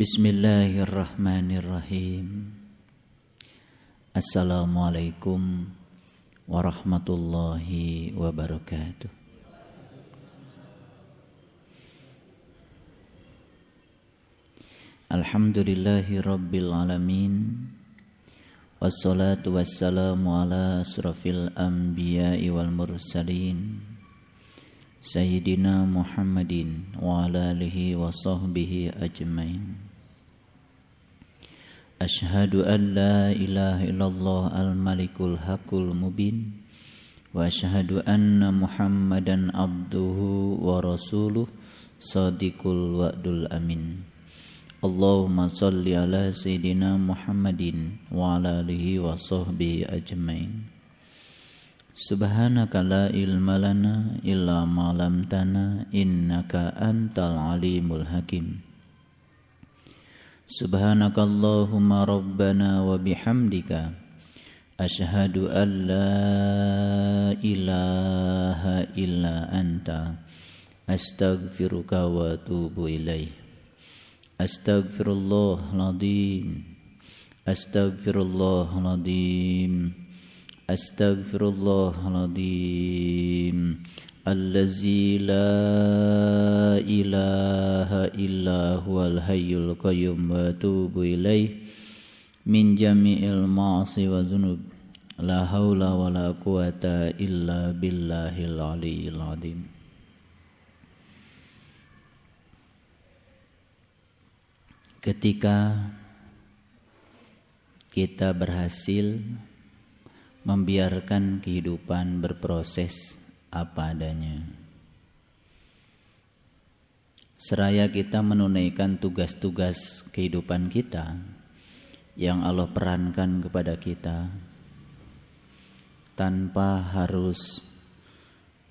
Bismillahirrahmanirrahim. Assalamualaikum warahmatullahi wabarakatuh. Alhamdulillahi rabbil alamin. Wassalatu wassalamu ala asrafil anbiya'i wal mursalin. Sayyidina Muhammadin wa ala alihi wa sahbihi ajmain Ashhadu an la ilaha illallah al-malikul hakul mubin Wa ashhadu anna muhammadan abduhu wa rasuluh Sadiqul wa'dul amin Allahumma salli ala Sayyidina Muhammadin Wa ala alihi wa sahbihi ajmain Subhanaka la ilma lana illa ma'lamtana Innaka antal alimul hakim سبحانك اللهم ربنا وبحمدك. أشهد أن لا إله إلا أنت. أستغفرك وأتوب إليه. أستغفر الله العظيم. أستغفر الله العظيم. أستغفر الله العظيم. الذي لا إله إلا هو الحي القيوم وأتوب إليه من جميع المعاصي والذنوب لا حول ولا قوة إلا بالله العلي العظيم Ketika kita berhasil membiarkan kehidupan berproses apa adanya. Seraya kita menunaikan tugas-tugas kehidupan kita yang Allah perankan kepada kita tanpa harus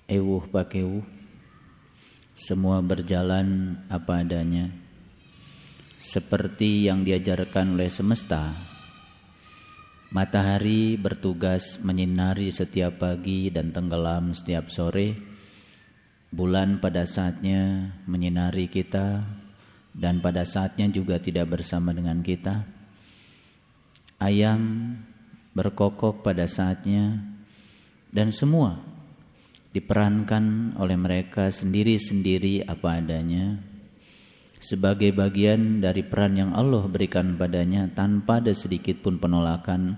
ewuh pakewuh semua berjalan apa adanya seperti yang diajarkan oleh semesta Matahari bertugas menyinari setiap pagi dan tenggelam setiap sore. Bulan pada saatnya menyinari kita dan pada saatnya juga tidak bersama dengan kita. Ayam berkokok pada saatnya dan semua diperankan oleh mereka sendiri-sendiri apa adanya sebagai bagian dari peran yang Allah berikan padanya tanpa ada sedikit pun penolakan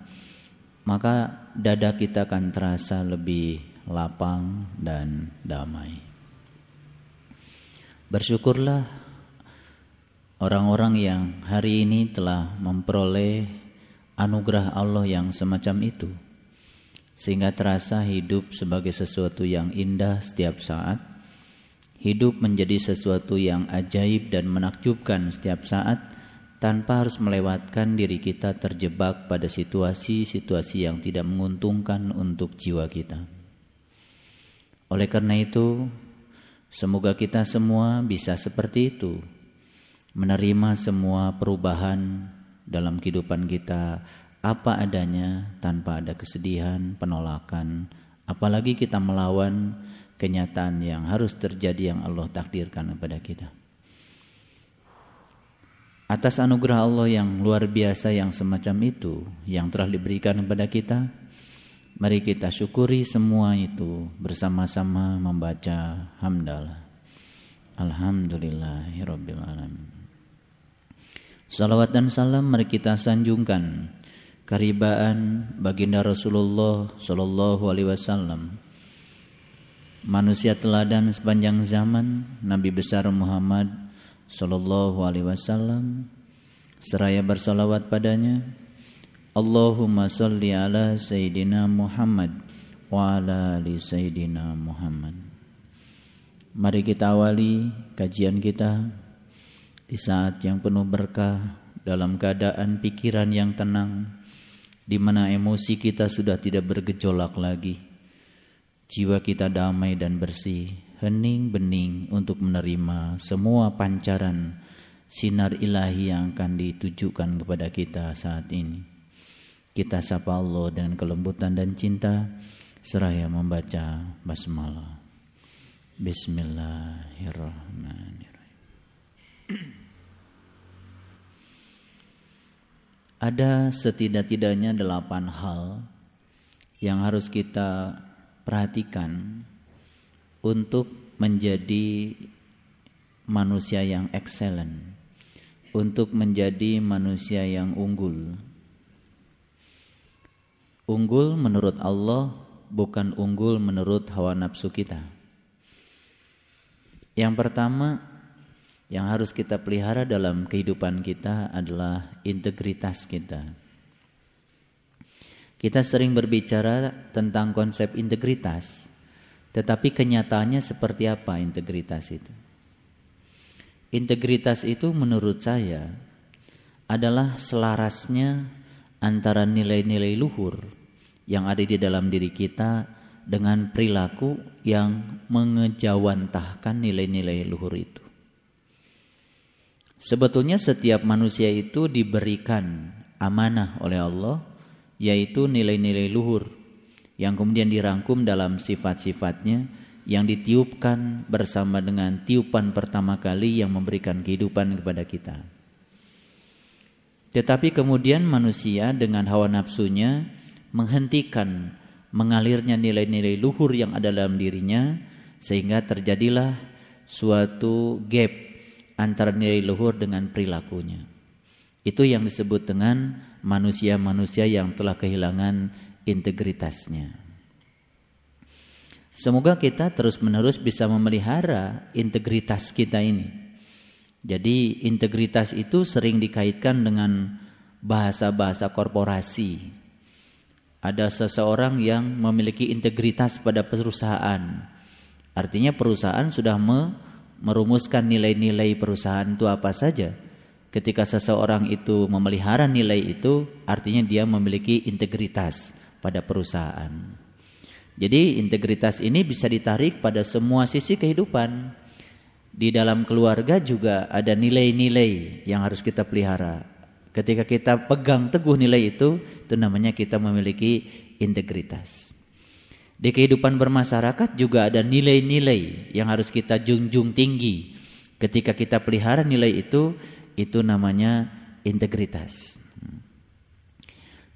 maka dada kita akan terasa lebih lapang dan damai. Bersyukurlah orang-orang yang hari ini telah memperoleh anugerah Allah yang semacam itu sehingga terasa hidup sebagai sesuatu yang indah setiap saat Hidup menjadi sesuatu yang ajaib dan menakjubkan setiap saat tanpa harus melewatkan diri kita terjebak pada situasi-situasi yang tidak menguntungkan untuk jiwa kita. Oleh karena itu, semoga kita semua bisa seperti itu, menerima semua perubahan dalam kehidupan kita apa adanya tanpa ada kesedihan, penolakan, apalagi kita melawan kenyataan yang harus terjadi yang Allah takdirkan kepada kita. Atas anugerah Allah yang luar biasa yang semacam itu yang telah diberikan kepada kita, mari kita syukuri semua itu bersama-sama membaca hamdalah. Alhamdulillahirabbil alamin. Salawat dan salam mari kita sanjungkan karibaan baginda Rasulullah sallallahu alaihi wasallam manusia teladan sepanjang zaman Nabi besar Muhammad sallallahu alaihi wasallam seraya bersalawat padanya Allahumma salli ala sayyidina Muhammad wa ala ali sayyidina Muhammad. Mari kita awali kajian kita di saat yang penuh berkah dalam keadaan pikiran yang tenang di mana emosi kita sudah tidak bergejolak lagi jiwa kita damai dan bersih, hening bening untuk menerima semua pancaran sinar ilahi yang akan ditujukan kepada kita saat ini. Kita sapa Allah dengan kelembutan dan cinta seraya membaca basmalah. Bismillahirrahmanirrahim. ada setidak-tidaknya delapan hal yang harus kita perhatikan untuk menjadi manusia yang excellent, untuk menjadi manusia yang unggul. Unggul menurut Allah bukan unggul menurut hawa nafsu kita. Yang pertama yang harus kita pelihara dalam kehidupan kita adalah integritas kita. Kita sering berbicara tentang konsep integritas, tetapi kenyataannya seperti apa integritas itu? Integritas itu menurut saya adalah selarasnya antara nilai-nilai luhur yang ada di dalam diri kita dengan perilaku yang mengejawantahkan nilai-nilai luhur itu. Sebetulnya setiap manusia itu diberikan amanah oleh Allah yaitu nilai-nilai luhur yang kemudian dirangkum dalam sifat-sifatnya yang ditiupkan bersama dengan tiupan pertama kali yang memberikan kehidupan kepada kita. Tetapi kemudian manusia dengan hawa nafsunya menghentikan mengalirnya nilai-nilai luhur yang ada dalam dirinya sehingga terjadilah suatu gap antara nilai luhur dengan perilakunya. Itu yang disebut dengan manusia-manusia yang telah kehilangan integritasnya. Semoga kita terus-menerus bisa memelihara integritas kita ini. Jadi integritas itu sering dikaitkan dengan bahasa-bahasa korporasi, ada seseorang yang memiliki integritas pada perusahaan. Artinya perusahaan sudah merumuskan nilai-nilai perusahaan itu apa saja. Ketika seseorang itu memelihara nilai itu, artinya dia memiliki integritas pada perusahaan. Jadi integritas ini bisa ditarik pada semua sisi kehidupan. Di dalam keluarga juga ada nilai-nilai yang harus kita pelihara. Ketika kita pegang teguh nilai itu, itu namanya kita memiliki integritas. Di kehidupan bermasyarakat juga ada nilai-nilai yang harus kita junjung tinggi. Ketika kita pelihara nilai itu, itu namanya integritas.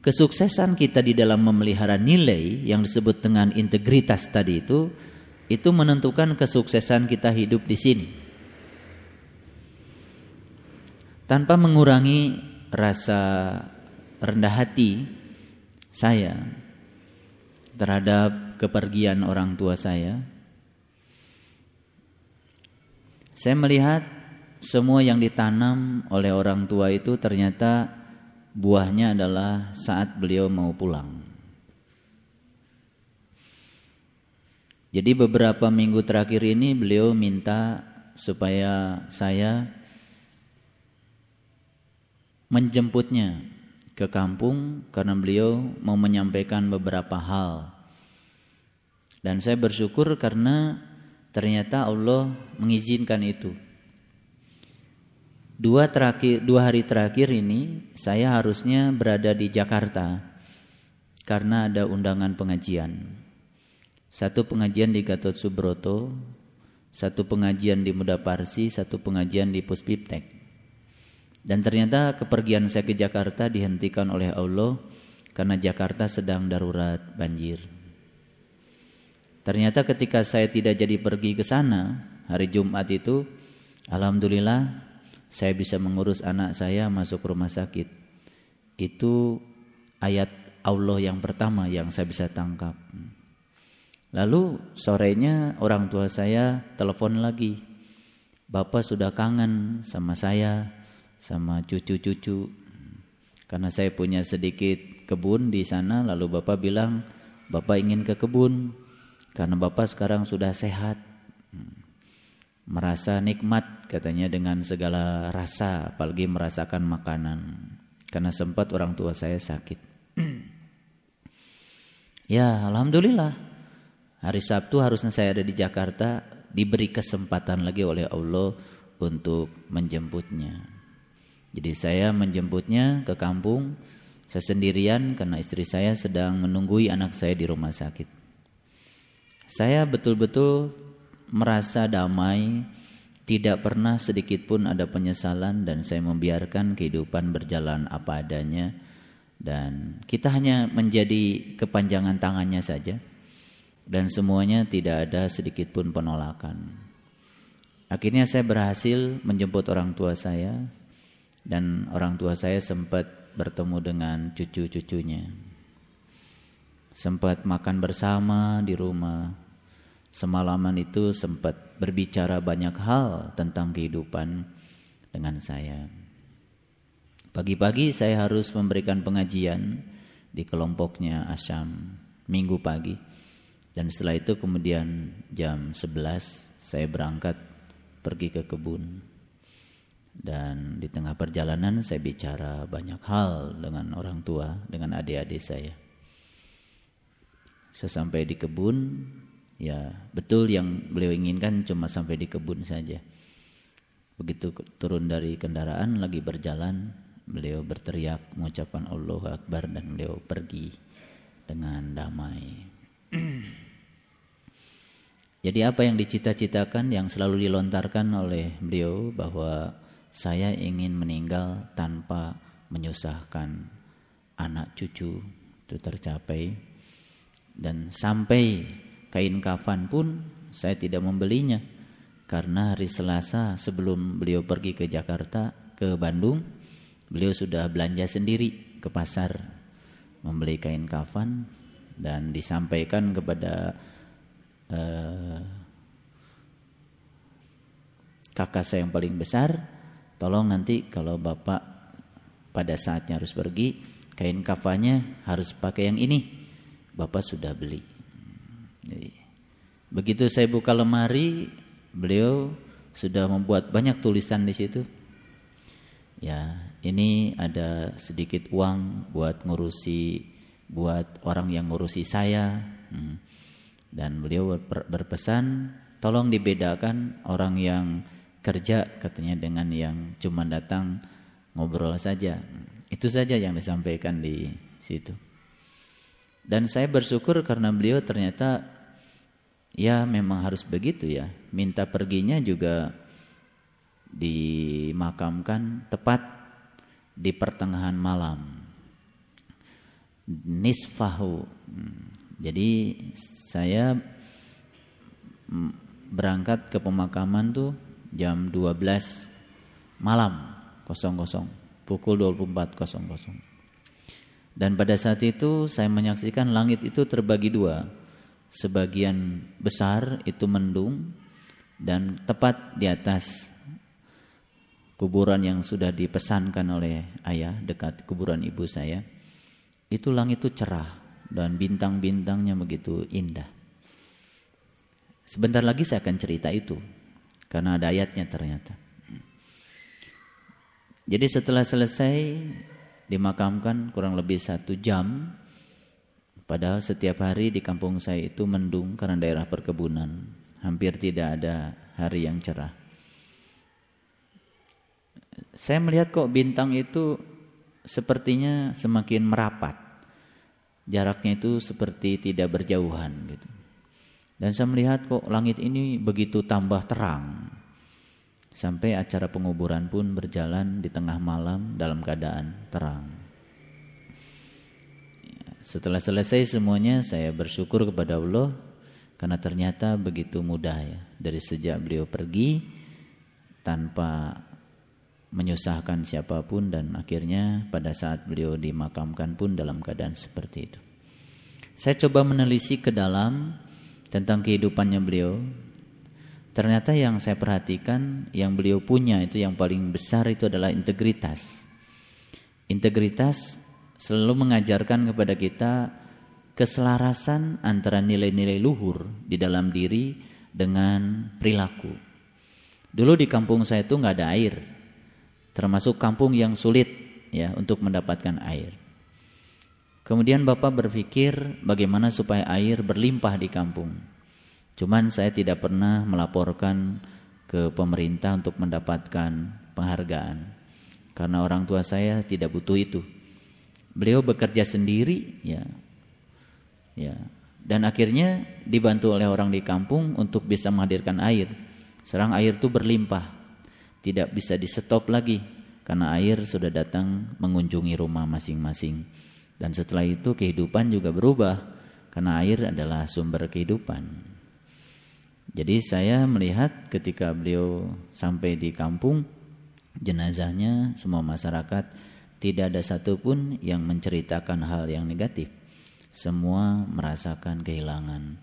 Kesuksesan kita di dalam memelihara nilai yang disebut dengan integritas tadi itu, itu menentukan kesuksesan kita hidup di sini. Tanpa mengurangi rasa rendah hati saya terhadap kepergian orang tua saya. Saya melihat semua yang ditanam oleh orang tua itu ternyata buahnya adalah saat beliau mau pulang. Jadi beberapa minggu terakhir ini beliau minta supaya saya menjemputnya ke kampung karena beliau mau menyampaikan beberapa hal. Dan saya bersyukur karena ternyata Allah mengizinkan itu. Dua terakhir dua hari terakhir ini saya harusnya berada di Jakarta karena ada undangan pengajian. Satu pengajian di Gatot Subroto, satu pengajian di Muda Parsi, satu pengajian di Puspiptek. Dan ternyata kepergian saya ke Jakarta dihentikan oleh Allah karena Jakarta sedang darurat banjir. Ternyata ketika saya tidak jadi pergi ke sana hari Jumat itu, alhamdulillah saya bisa mengurus anak saya masuk rumah sakit. Itu ayat Allah yang pertama yang saya bisa tangkap. Lalu sorenya orang tua saya telepon lagi. Bapak sudah kangen sama saya sama cucu-cucu. Karena saya punya sedikit kebun di sana, lalu Bapak bilang, Bapak ingin ke kebun karena Bapak sekarang sudah sehat. Merasa nikmat katanya dengan segala rasa, apalagi merasakan makanan. Karena sempat orang tua saya sakit. ya, alhamdulillah. Hari Sabtu harusnya saya ada di Jakarta, diberi kesempatan lagi oleh Allah untuk menjemputnya. Jadi saya menjemputnya ke kampung saya sendirian karena istri saya sedang menunggui anak saya di rumah sakit. Saya betul-betul merasa damai tidak pernah sedikit pun ada penyesalan dan saya membiarkan kehidupan berjalan apa adanya dan kita hanya menjadi kepanjangan tangannya saja dan semuanya tidak ada sedikit pun penolakan. Akhirnya saya berhasil menjemput orang tua saya dan orang tua saya sempat bertemu dengan cucu-cucunya. Sempat makan bersama di rumah. Semalaman itu sempat berbicara banyak hal tentang kehidupan dengan saya. Pagi-pagi saya harus memberikan pengajian di kelompoknya Asyam minggu pagi. Dan setelah itu kemudian jam 11 saya berangkat pergi ke kebun dan di tengah perjalanan saya bicara banyak hal dengan orang tua, dengan adik-adik saya. Sesampai di kebun, ya betul yang beliau inginkan cuma sampai di kebun saja. Begitu turun dari kendaraan lagi berjalan, beliau berteriak mengucapkan Allahu Akbar dan beliau pergi dengan damai. Jadi apa yang dicita-citakan yang selalu dilontarkan oleh beliau bahwa saya ingin meninggal tanpa menyusahkan anak cucu itu tercapai dan sampai kain kafan pun saya tidak membelinya karena hari Selasa sebelum beliau pergi ke Jakarta ke Bandung beliau sudah belanja sendiri ke pasar membeli kain kafan dan disampaikan kepada uh, kakak saya yang paling besar, tolong nanti kalau bapak pada saatnya harus pergi, kain kafanya harus pakai yang ini. Bapak sudah beli. Jadi, begitu saya buka lemari, beliau sudah membuat banyak tulisan di situ. Ya, ini ada sedikit uang buat ngurusi buat orang yang ngurusi saya. Hmm dan beliau berpesan tolong dibedakan orang yang kerja katanya dengan yang cuma datang ngobrol saja. Itu saja yang disampaikan di situ. Dan saya bersyukur karena beliau ternyata ya memang harus begitu ya. Minta perginya juga dimakamkan tepat di pertengahan malam. Nisfahu hmm. Jadi saya berangkat ke pemakaman tuh jam 12 malam 00 pukul 24.00. Dan pada saat itu saya menyaksikan langit itu terbagi dua. Sebagian besar itu mendung dan tepat di atas kuburan yang sudah dipesankan oleh ayah dekat kuburan ibu saya. Itu langit itu cerah dan bintang-bintangnya begitu indah. Sebentar lagi saya akan cerita itu karena ada ayatnya ternyata. Jadi setelah selesai dimakamkan kurang lebih satu jam, padahal setiap hari di kampung saya itu mendung karena daerah perkebunan, hampir tidak ada hari yang cerah. Saya melihat kok bintang itu sepertinya semakin merapat jaraknya itu seperti tidak berjauhan gitu. Dan saya melihat kok langit ini begitu tambah terang. Sampai acara penguburan pun berjalan di tengah malam dalam keadaan terang. Setelah selesai semuanya saya bersyukur kepada Allah karena ternyata begitu mudah ya. Dari sejak beliau pergi tanpa menyusahkan siapa pun dan akhirnya pada saat beliau dimakamkan pun dalam keadaan seperti itu. Saya coba menelisik ke dalam tentang kehidupannya beliau. Ternyata yang saya perhatikan yang beliau punya itu yang paling besar itu adalah integritas. Integritas selalu mengajarkan kepada kita keselarasan antara nilai-nilai luhur di dalam diri dengan perilaku. Dulu di kampung saya itu nggak ada air, termasuk kampung yang sulit ya untuk mendapatkan air. Kemudian Bapak berpikir bagaimana supaya air berlimpah di kampung. Cuman saya tidak pernah melaporkan ke pemerintah untuk mendapatkan penghargaan karena orang tua saya tidak butuh itu. Beliau bekerja sendiri ya. Ya. Dan akhirnya dibantu oleh orang di kampung untuk bisa menghadirkan air Serang air itu berlimpah, tidak bisa di stop lagi karena air sudah datang mengunjungi rumah masing-masing. Dan setelah itu kehidupan juga berubah karena air adalah sumber kehidupan. Jadi saya melihat ketika beliau sampai di kampung jenazahnya semua masyarakat tidak ada satupun yang menceritakan hal yang negatif. Semua merasakan kehilangan.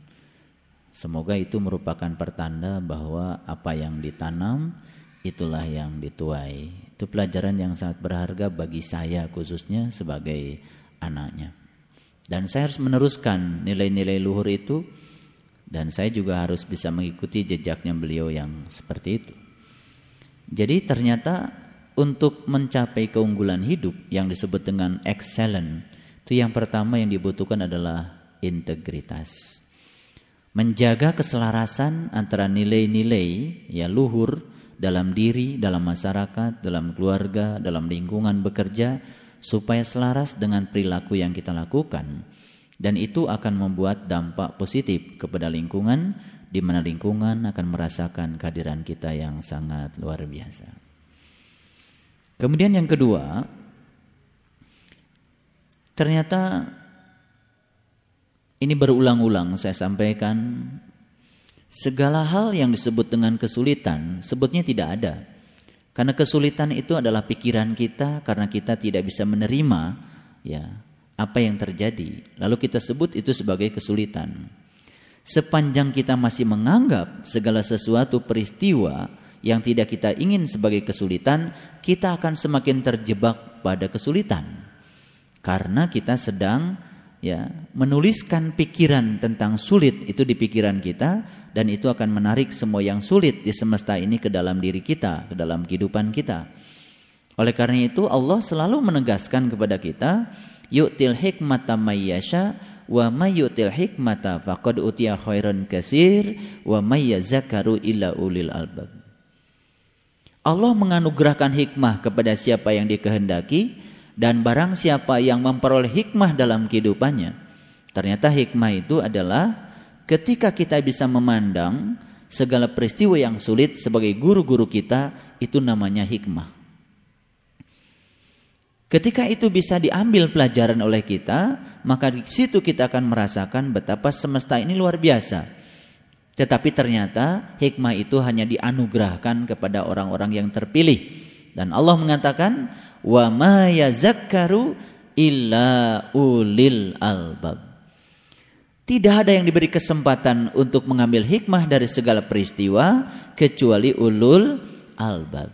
Semoga itu merupakan pertanda bahwa apa yang ditanam itulah yang dituai. Itu pelajaran yang sangat berharga bagi saya khususnya sebagai anaknya. Dan saya harus meneruskan nilai-nilai luhur itu dan saya juga harus bisa mengikuti jejaknya beliau yang seperti itu. Jadi ternyata untuk mencapai keunggulan hidup yang disebut dengan excellent itu yang pertama yang dibutuhkan adalah integritas. Menjaga keselarasan antara nilai-nilai ya luhur dalam diri, dalam masyarakat, dalam keluarga, dalam lingkungan bekerja supaya selaras dengan perilaku yang kita lakukan dan itu akan membuat dampak positif kepada lingkungan di mana lingkungan akan merasakan kehadiran kita yang sangat luar biasa. Kemudian yang kedua, Ternyata ini berulang-ulang saya sampaikan segala hal yang disebut dengan kesulitan sebetulnya tidak ada. Karena kesulitan itu adalah pikiran kita karena kita tidak bisa menerima ya apa yang terjadi. Lalu kita sebut itu sebagai kesulitan. Sepanjang kita masih menganggap segala sesuatu peristiwa yang tidak kita ingin sebagai kesulitan, kita akan semakin terjebak pada kesulitan karena kita sedang ya menuliskan pikiran tentang sulit itu di pikiran kita dan itu akan menarik semua yang sulit di semesta ini ke dalam diri kita, ke dalam kehidupan kita. Oleh karena itu Allah selalu menegaskan kepada kita, yu'til hikmata mayyasha wa may yu'til hikmata faqad utiya khairan katsir wa may yazakkaru illa ulil albab. Allah menganugerahkan hikmah kepada siapa yang dikehendaki dan barang siapa yang memperoleh hikmah dalam kehidupannya, ternyata hikmah itu adalah ketika kita bisa memandang segala peristiwa yang sulit sebagai guru-guru kita, itu namanya hikmah. Ketika itu bisa diambil pelajaran oleh kita, maka di situ kita akan merasakan betapa semesta ini luar biasa. Tetapi ternyata hikmah itu hanya dianugerahkan kepada orang-orang yang terpilih. Dan Allah mengatakan, wa ma yazakkaru illa ulil albab. Tidak ada yang diberi kesempatan untuk mengambil hikmah dari segala peristiwa kecuali ulul albab.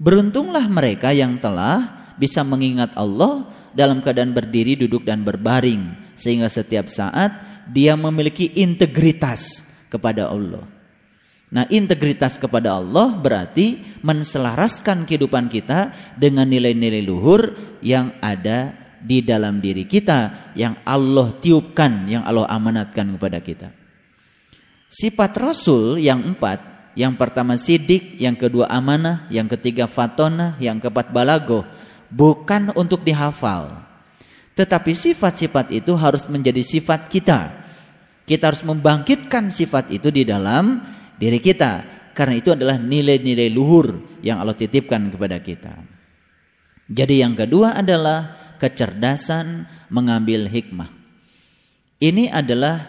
Beruntunglah mereka yang telah bisa mengingat Allah dalam keadaan berdiri, duduk dan berbaring sehingga setiap saat dia memiliki integritas kepada Allah. Nah, integritas kepada Allah berarti menselaraskan kehidupan kita dengan nilai-nilai luhur yang ada di dalam diri kita yang Allah tiupkan, yang Allah amanatkan kepada kita. Sifat Rasul yang empat, yang pertama sidik, yang kedua amanah, yang ketiga fatona, yang keempat balago, bukan untuk dihafal. Tetapi sifat-sifat itu harus menjadi sifat kita. Kita harus membangkitkan sifat itu di dalam diri kita karena itu adalah nilai-nilai luhur yang Allah titipkan kepada kita. Jadi yang kedua adalah kecerdasan mengambil hikmah. Ini adalah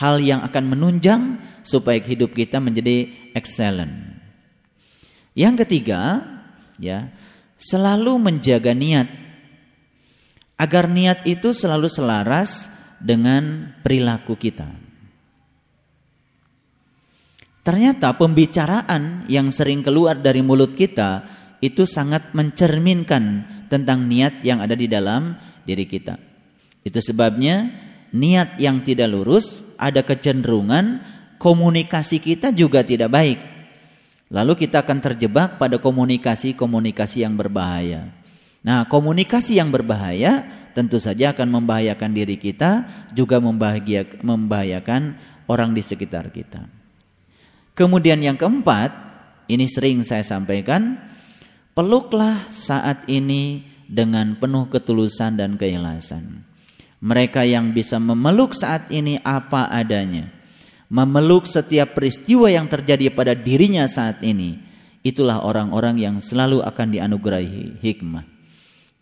hal yang akan menunjang supaya hidup kita menjadi excellent. Yang ketiga, ya, selalu menjaga niat agar niat itu selalu selaras dengan perilaku kita. Ternyata pembicaraan yang sering keluar dari mulut kita itu sangat mencerminkan tentang niat yang ada di dalam diri kita. Itu sebabnya niat yang tidak lurus ada kecenderungan komunikasi kita juga tidak baik. Lalu kita akan terjebak pada komunikasi-komunikasi yang berbahaya. Nah, komunikasi yang berbahaya tentu saja akan membahayakan diri kita, juga membahayakan orang di sekitar kita. Kemudian yang keempat, ini sering saya sampaikan, peluklah saat ini dengan penuh ketulusan dan keikhlasan. Mereka yang bisa memeluk saat ini apa adanya, memeluk setiap peristiwa yang terjadi pada dirinya saat ini, itulah orang-orang yang selalu akan dianugerahi hikmah.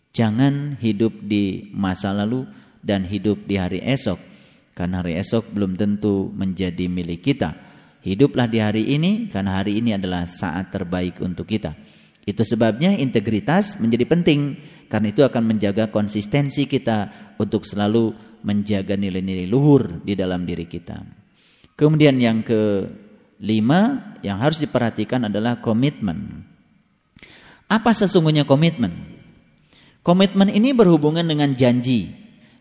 Jangan hidup di masa lalu dan hidup di hari esok, karena hari esok belum tentu menjadi milik kita. Hiduplah di hari ini, karena hari ini adalah saat terbaik untuk kita. Itu sebabnya integritas menjadi penting, karena itu akan menjaga konsistensi kita untuk selalu menjaga nilai-nilai luhur di dalam diri kita. Kemudian yang kelima yang harus diperhatikan adalah komitmen. Apa sesungguhnya komitmen? Komitmen ini berhubungan dengan janji.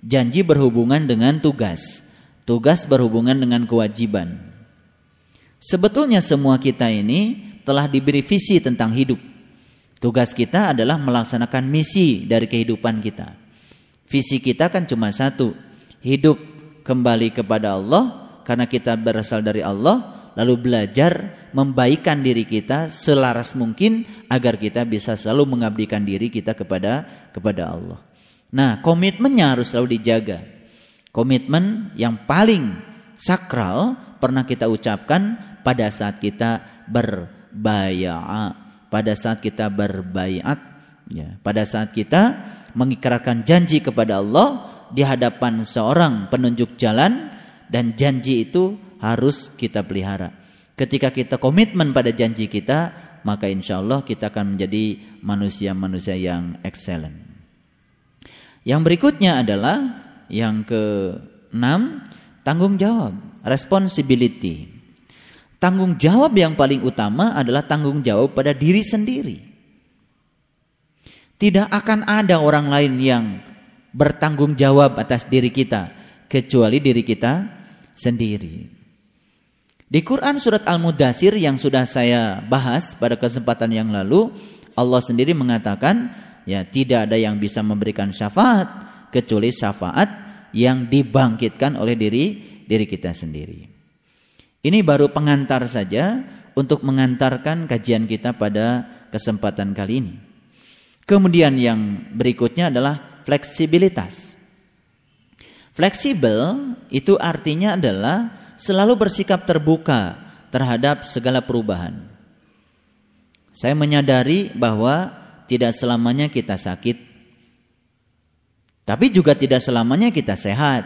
Janji berhubungan dengan tugas. Tugas berhubungan dengan kewajiban. Sebetulnya semua kita ini telah diberi visi tentang hidup. Tugas kita adalah melaksanakan misi dari kehidupan kita. Visi kita kan cuma satu, hidup kembali kepada Allah karena kita berasal dari Allah lalu belajar membaikkan diri kita selaras mungkin agar kita bisa selalu mengabdikan diri kita kepada kepada Allah. Nah, komitmennya harus selalu dijaga. Komitmen yang paling sakral pernah kita ucapkan pada saat kita berbaya, pada saat kita berbaiat, ya, pada saat kita mengikrarkan janji kepada Allah di hadapan seorang penunjuk jalan dan janji itu harus kita pelihara. Ketika kita komitmen pada janji kita, maka insya Allah kita akan menjadi manusia-manusia yang excellent. Yang berikutnya adalah yang ke enam tanggung jawab, responsibility. Tanggung jawab yang paling utama adalah tanggung jawab pada diri sendiri. Tidak akan ada orang lain yang bertanggung jawab atas diri kita kecuali diri kita sendiri. Di Quran surat Al-Mudassir yang sudah saya bahas pada kesempatan yang lalu, Allah sendiri mengatakan, ya tidak ada yang bisa memberikan syafaat kecuali syafaat yang dibangkitkan oleh diri diri kita sendiri. Ini baru pengantar saja untuk mengantarkan kajian kita pada kesempatan kali ini. Kemudian yang berikutnya adalah fleksibilitas. Fleksibel itu artinya adalah selalu bersikap terbuka terhadap segala perubahan. Saya menyadari bahwa tidak selamanya kita sakit, tapi juga tidak selamanya kita sehat.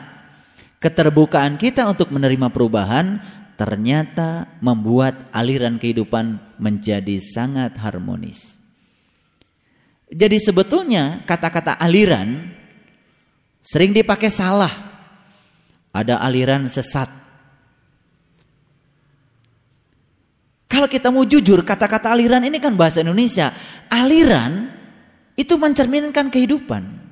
Keterbukaan kita untuk menerima perubahan ternyata membuat aliran kehidupan menjadi sangat harmonis. Jadi sebetulnya kata-kata aliran Sering dipakai salah. Ada aliran sesat. Kalau kita mau jujur, kata-kata aliran ini kan bahasa Indonesia. Aliran itu mencerminkan kehidupan.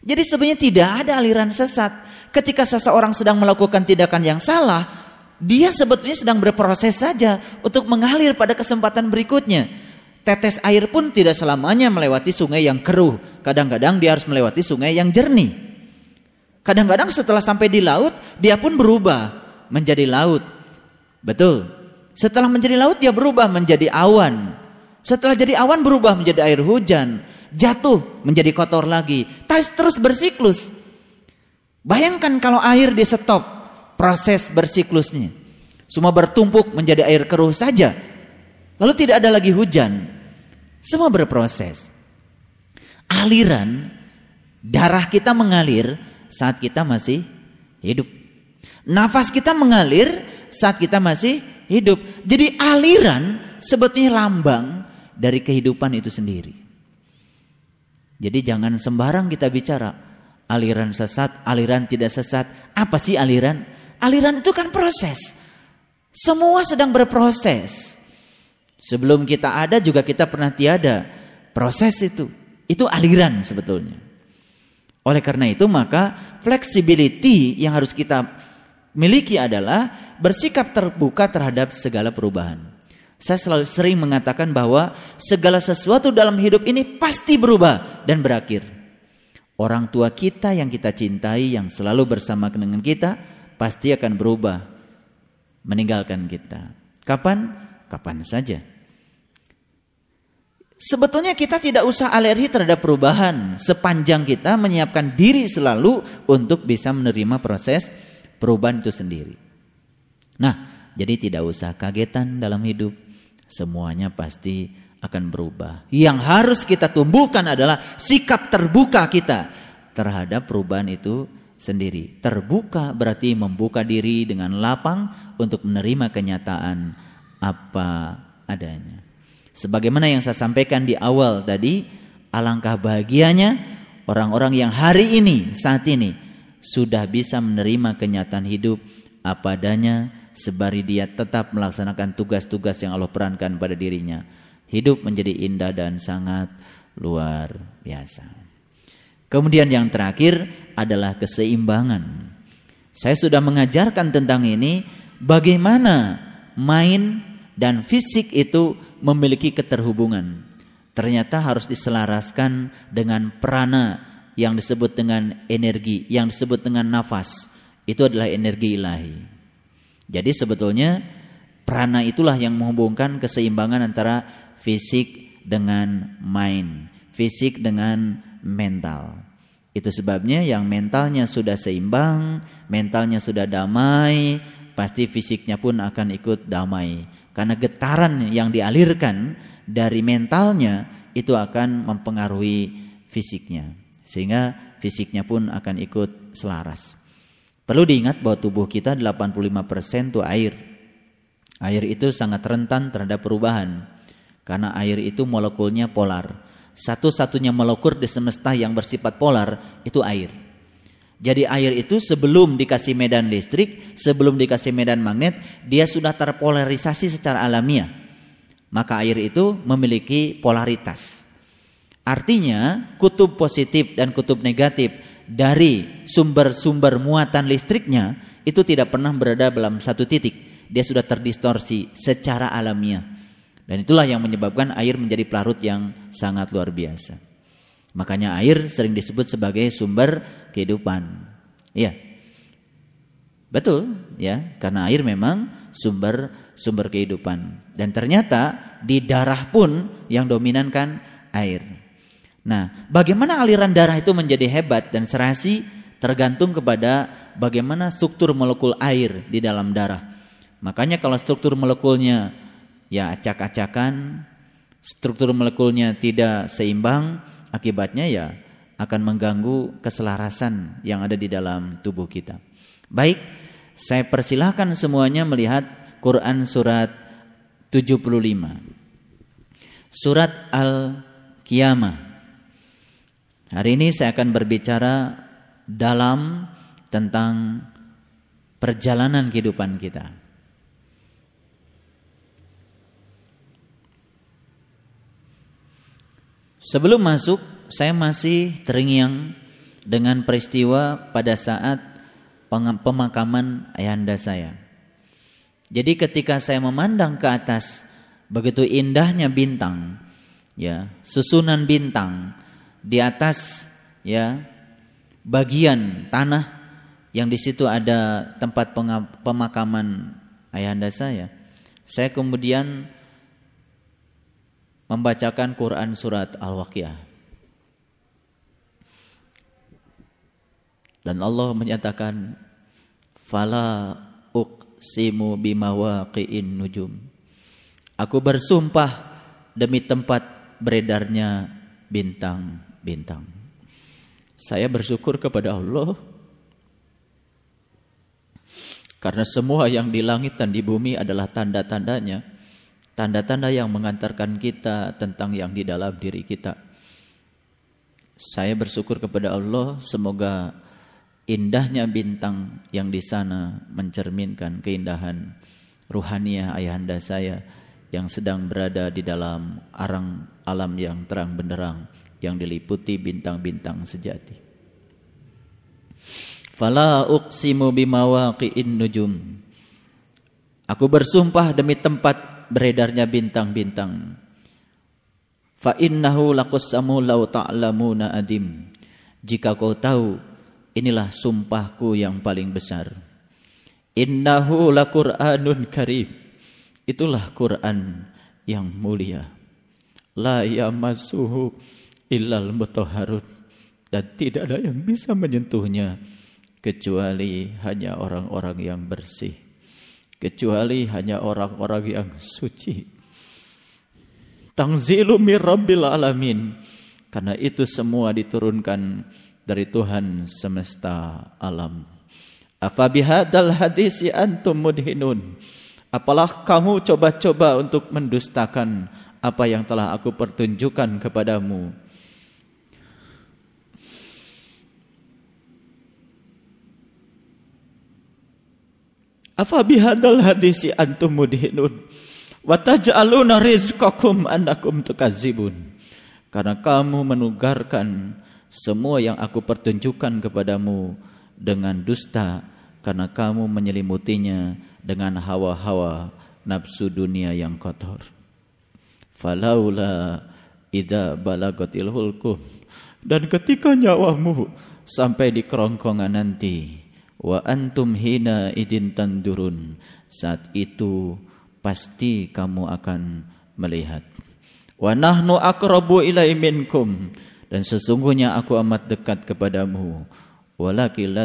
Jadi sebenarnya tidak ada aliran sesat. Ketika seseorang sedang melakukan tindakan yang salah, dia sebetulnya sedang berproses saja untuk mengalir pada kesempatan berikutnya. Tetes air pun tidak selamanya melewati sungai yang keruh. Kadang-kadang dia harus melewati sungai yang jernih. Kadang-kadang setelah sampai di laut, dia pun berubah menjadi laut. Betul. Setelah menjadi laut, dia berubah menjadi awan. Setelah jadi awan, berubah menjadi air hujan. Jatuh menjadi kotor lagi. Terus bersiklus. Bayangkan kalau air di stop proses bersiklusnya. Semua bertumpuk menjadi air keruh saja. Lalu tidak ada lagi hujan. Semua berproses. Aliran darah kita mengalir saat kita masih hidup. Nafas kita mengalir saat kita masih hidup. Jadi aliran sebetulnya lambang dari kehidupan itu sendiri. Jadi jangan sembarang kita bicara aliran sesat, aliran tidak sesat. Apa sih aliran? Aliran itu kan proses. Semua sedang berproses. Sebelum kita ada juga kita pernah tiada. Proses itu. Itu aliran sebetulnya. Oleh karena itu maka flexibility yang harus kita miliki adalah bersikap terbuka terhadap segala perubahan. Saya selalu sering mengatakan bahwa segala sesuatu dalam hidup ini pasti berubah dan berakhir. Orang tua kita yang kita cintai yang selalu bersama dengan kita pasti akan berubah meninggalkan kita. Kapan? kapan saja. Sebetulnya kita tidak usah alergi terhadap perubahan sepanjang kita menyiapkan diri selalu untuk bisa menerima proses perubahan itu sendiri. Nah, jadi tidak usah kagetan dalam hidup. Semuanya pasti akan berubah. Yang harus kita tumbuhkan adalah sikap terbuka kita terhadap perubahan itu sendiri. Terbuka berarti membuka diri dengan lapang untuk menerima kenyataan apa adanya. Sebagaimana yang saya sampaikan di awal tadi, alangkah bahagianya orang-orang yang hari ini, saat ini sudah bisa menerima kenyataan hidup apa adanya sebari dia tetap melaksanakan tugas-tugas yang Allah perankan pada dirinya. Hidup menjadi indah dan sangat luar biasa. Kemudian yang terakhir adalah keseimbangan. Saya sudah mengajarkan tentang ini bagaimana main dan fisik itu memiliki keterhubungan. Ternyata harus diselaraskan dengan prana yang disebut dengan energi, yang disebut dengan nafas. Itu adalah energi ilahi. Jadi sebetulnya prana itulah yang menghubungkan keseimbangan antara fisik dengan mind, fisik dengan mental. Itu sebabnya yang mentalnya sudah seimbang, mentalnya sudah damai, pasti fisiknya pun akan ikut damai. Karena getaran yang dialirkan dari mentalnya itu akan mempengaruhi fisiknya. Sehingga fisiknya pun akan ikut selaras. Perlu diingat bahwa tubuh kita 85% itu air. Air itu sangat rentan terhadap perubahan. Karena air itu molekulnya polar. Satu-satunya molekul di semesta yang bersifat polar itu air. Jadi air itu sebelum dikasih medan listrik, sebelum dikasih medan magnet, dia sudah terpolarisasi secara alamiah. Maka air itu memiliki polaritas. Artinya kutub positif dan kutub negatif dari sumber-sumber muatan listriknya itu tidak pernah berada dalam satu titik. Dia sudah terdistorsi secara alamiah. Dan itulah yang menyebabkan air menjadi pelarut yang sangat luar biasa. Makanya air sering disebut sebagai sumber kehidupan. Iya. Betul, ya, karena air memang sumber sumber kehidupan. Dan ternyata di darah pun yang dominan kan air. Nah, bagaimana aliran darah itu menjadi hebat dan serasi tergantung kepada bagaimana struktur molekul air di dalam darah. Makanya kalau struktur molekulnya ya acak-acakan, struktur molekulnya tidak seimbang, akibatnya ya akan mengganggu keselarasan yang ada di dalam tubuh kita. Baik, saya persilahkan semuanya melihat Quran surat 75. Surat Al-Qiyamah. Hari ini saya akan berbicara dalam tentang perjalanan kehidupan kita. Sebelum masuk, saya masih terngiang dengan peristiwa pada saat pemakaman ayahanda saya. Jadi ketika saya memandang ke atas, begitu indahnya bintang, ya, susunan bintang di atas ya bagian tanah yang di situ ada tempat pemakaman ayahanda saya. Saya kemudian membacakan Quran surat Al-Waqiah. Dan Allah menyatakan fala uqsimu bimawaqi'in nujum. Aku bersumpah demi tempat beredarnya bintang-bintang. Saya bersyukur kepada Allah karena semua yang di langit dan di bumi adalah tanda-tandanya tanda-tanda yang mengantarkan kita tentang yang di dalam diri kita. Saya bersyukur kepada Allah semoga indahnya bintang yang di sana mencerminkan keindahan ruhaniah ayahanda saya yang sedang berada di dalam arang alam yang terang benderang yang diliputi bintang-bintang sejati. Fala uqsimu bimawaqi'in nujum. Aku bersumpah demi tempat beredarnya bintang-bintang. Fa innahu laqassamu law ta'lamuna adim. Jika kau tahu, inilah sumpahku yang paling besar. Innahu laqur'anun karim. Itulah Quran yang mulia. La yamassuhu illal mutahharun dan tidak ada yang bisa menyentuhnya kecuali hanya orang-orang yang bersih, kecuali hanya orang-orang yang suci. Tangzilu mir rabbil alamin. Karena itu semua diturunkan dari Tuhan semesta alam. Afa bihadzal hadisi antum mudhinun. Apalah kamu coba-coba untuk mendustakan apa yang telah aku pertunjukkan kepadamu. Afa bihadzal hadisi antum mudhinun. Wa taj'aluna rizqakum annakum tukazibun. Karena kamu menugarkan semua yang aku pertunjukkan kepadamu dengan dusta karena kamu menyelimutinya dengan hawa-hawa nafsu dunia yang kotor. Falaula ida balagatil hulkum dan ketika nyawamu sampai di kerongkongan nanti wa antum hina idin tandurun. Saat itu pasti kamu akan melihat. Wa nahnu aqrabu ilai minkum. Dan sesungguhnya aku amat dekat kepadamu. Walakin la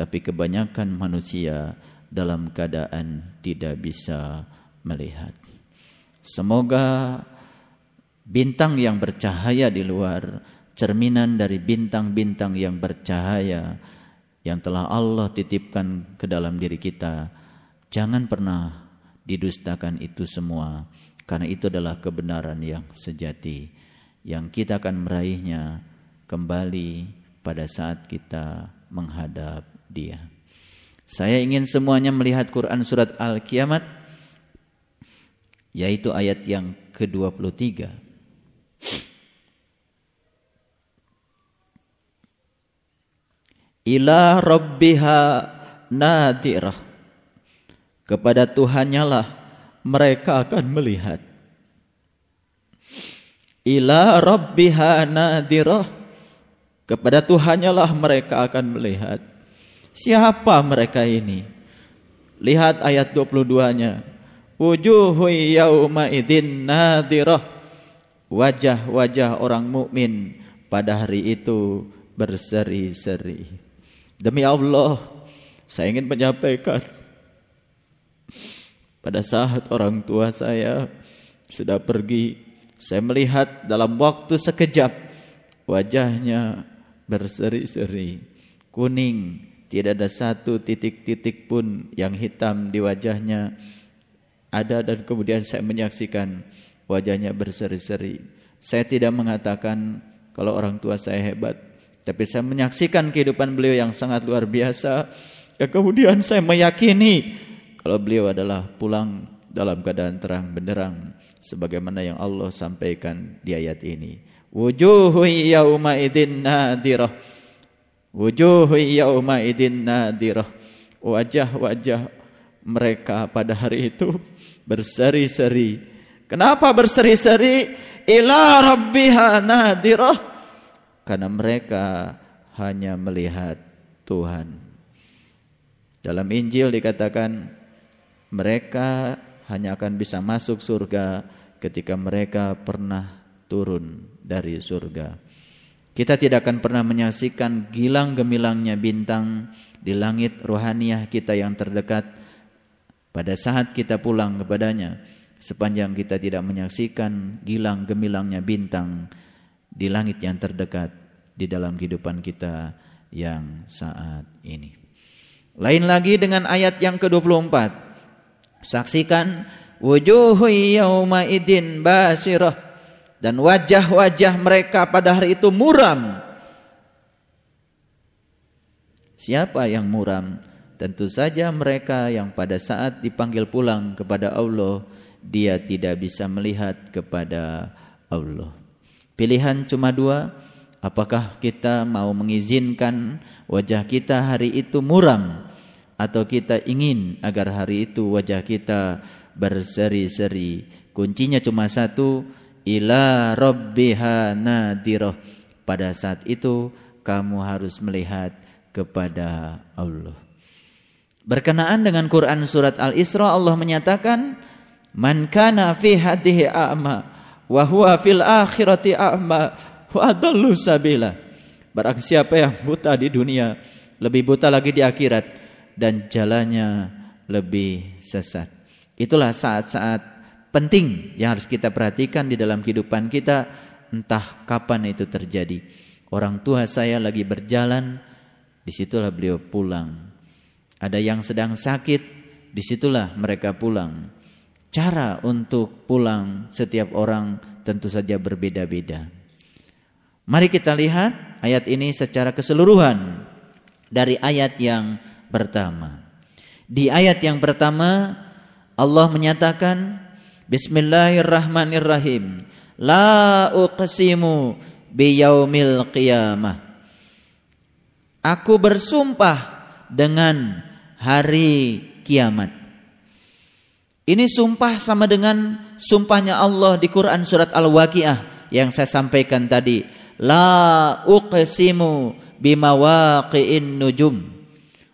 tapi kebanyakan manusia dalam keadaan tidak bisa melihat. Semoga bintang yang bercahaya di luar cerminan dari bintang-bintang yang bercahaya yang telah Allah titipkan ke dalam diri kita jangan pernah didustakan itu semua karena itu adalah kebenaran yang sejati yang kita akan meraihnya kembali pada saat kita menghadap Dia. Saya ingin semuanya melihat Quran surat Al-Kiamat yaitu ayat yang ke-23. Ila rabbiha nadirah. Kepada Tuhannya lah mereka akan melihat. Ila rabbiha nadirah. Kepada Tuhannya lah mereka akan melihat. Siapa mereka ini? Lihat ayat 22-nya wujuhu yauma idin nadirah. Wajah-wajah orang mukmin pada hari itu berseri-seri demi Allah saya ingin menyampaikan pada saat orang tua saya sudah pergi saya melihat dalam waktu sekejap wajahnya berseri-seri, kuning, tidak ada satu titik-titik pun yang hitam di wajahnya. Ada dan kemudian saya menyaksikan wajahnya berseri-seri. Saya tidak mengatakan kalau orang tua saya hebat, tapi saya menyaksikan kehidupan beliau yang sangat luar biasa. Ya kemudian saya meyakini kalau beliau adalah pulang dalam keadaan terang benderang sebagaimana yang Allah sampaikan di ayat ini. Wujuhu yauma idin nadirah. Wujuhu yauma idin nadirah. Wajah-wajah mereka pada hari itu berseri-seri. Kenapa berseri-seri? Ila rabbiha nadirah. Karena mereka hanya melihat Tuhan. Dalam Injil dikatakan mereka hanya akan bisa masuk surga ketika mereka pernah turun dari surga. Kita tidak akan pernah menyaksikan gilang gemilangnya bintang di langit rohaniah kita yang terdekat pada saat kita pulang kepadanya. Sepanjang kita tidak menyaksikan gilang gemilangnya bintang di langit yang terdekat di dalam kehidupan kita yang saat ini. Lain lagi dengan ayat yang ke-24. Saksikan wujuhu yauma idin basirah dan wajah-wajah mereka pada hari itu muram. Siapa yang muram? Tentu saja mereka yang pada saat dipanggil pulang kepada Allah dia tidak bisa melihat kepada Allah. Pilihan cuma dua, apakah kita mau mengizinkan wajah kita hari itu muram atau kita ingin agar hari itu wajah kita berseri-seri. Kuncinya cuma satu, ila rabbiha nadirah. Pada saat itu kamu harus melihat kepada Allah. Berkenaan dengan Quran surat Al-Isra Allah menyatakan man kana fi hadhihi a'ma wa huwa fil akhirati a'ma wa adallu sabila. Barang siapa yang buta di dunia lebih buta lagi di akhirat dan jalannya lebih sesat. Itulah saat-saat penting yang harus kita perhatikan di dalam kehidupan kita entah kapan itu terjadi. Orang tua saya lagi berjalan, di situlah beliau pulang. Ada yang sedang sakit, di situlah mereka pulang. Cara untuk pulang setiap orang tentu saja berbeda-beda. Mari kita lihat ayat ini secara keseluruhan dari ayat yang pertama. Di ayat yang pertama Allah menyatakan Bismillahirrahmanirrahim La uqsimu biyaumil qiyamah Aku bersumpah dengan hari kiamat Ini sumpah sama dengan sumpahnya Allah di Quran surat Al-Waqiah yang saya sampaikan tadi La uqsimu bimawaqi'in nujum.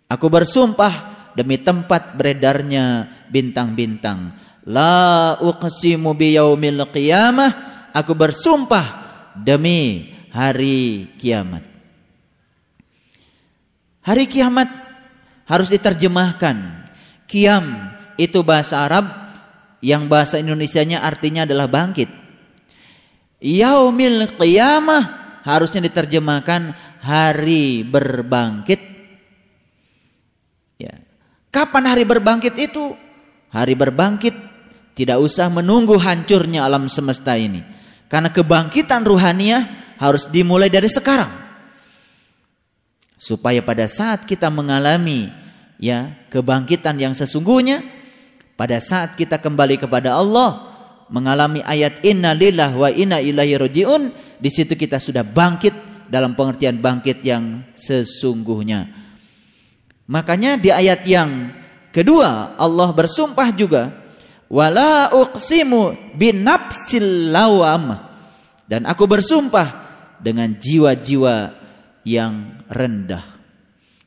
Aku bersumpah demi tempat beredarnya bintang-bintang. La uqsimu biyaumil qiyamah. Aku bersumpah demi hari kiamat. Hari kiamat harus diterjemahkan. Kiam itu bahasa Arab yang bahasa Indonesianya artinya adalah bangkit. Yaumil qiyamah harusnya diterjemahkan hari berbangkit. Ya. Kapan hari berbangkit itu? Hari berbangkit tidak usah menunggu hancurnya alam semesta ini. Karena kebangkitan ruhaniah harus dimulai dari sekarang. Supaya pada saat kita mengalami ya kebangkitan yang sesungguhnya, pada saat kita kembali kepada Allah, mengalami ayat inna lillah wa inna ilaihi rajiun, di situ kita sudah bangkit dalam pengertian bangkit yang sesungguhnya. Makanya di ayat yang kedua Allah bersumpah juga wala uqsimu binafsil lawam dan aku bersumpah dengan jiwa-jiwa yang rendah.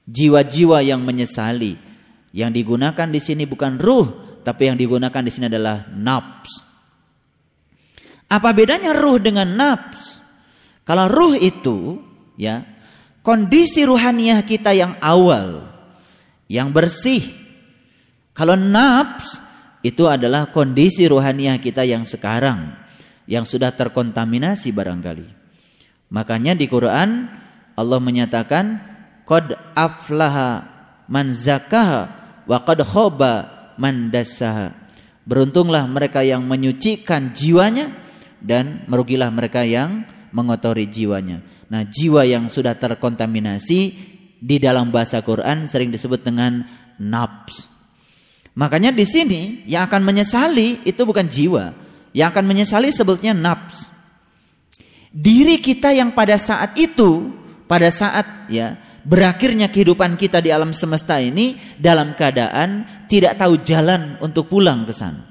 Jiwa-jiwa yang menyesali. Yang digunakan di sini bukan ruh, tapi yang digunakan di sini adalah nafs. Apa bedanya ruh dengan nafs? Kalau ruh itu ya kondisi ruhaniah kita yang awal, yang bersih. Kalau nafs itu adalah kondisi ruhaniah kita yang sekarang, yang sudah terkontaminasi barangkali. Makanya di Quran Allah menyatakan qad aflaha man zakaha wa qad khaba man dassaha. Beruntunglah mereka yang menyucikan jiwanya dan merugilah mereka yang mengotori jiwanya. Nah, jiwa yang sudah terkontaminasi di dalam bahasa Quran sering disebut dengan nafs. Makanya di sini yang akan menyesali itu bukan jiwa, yang akan menyesali sebetulnya nafs. Diri kita yang pada saat itu, pada saat ya berakhirnya kehidupan kita di alam semesta ini dalam keadaan tidak tahu jalan untuk pulang ke sana.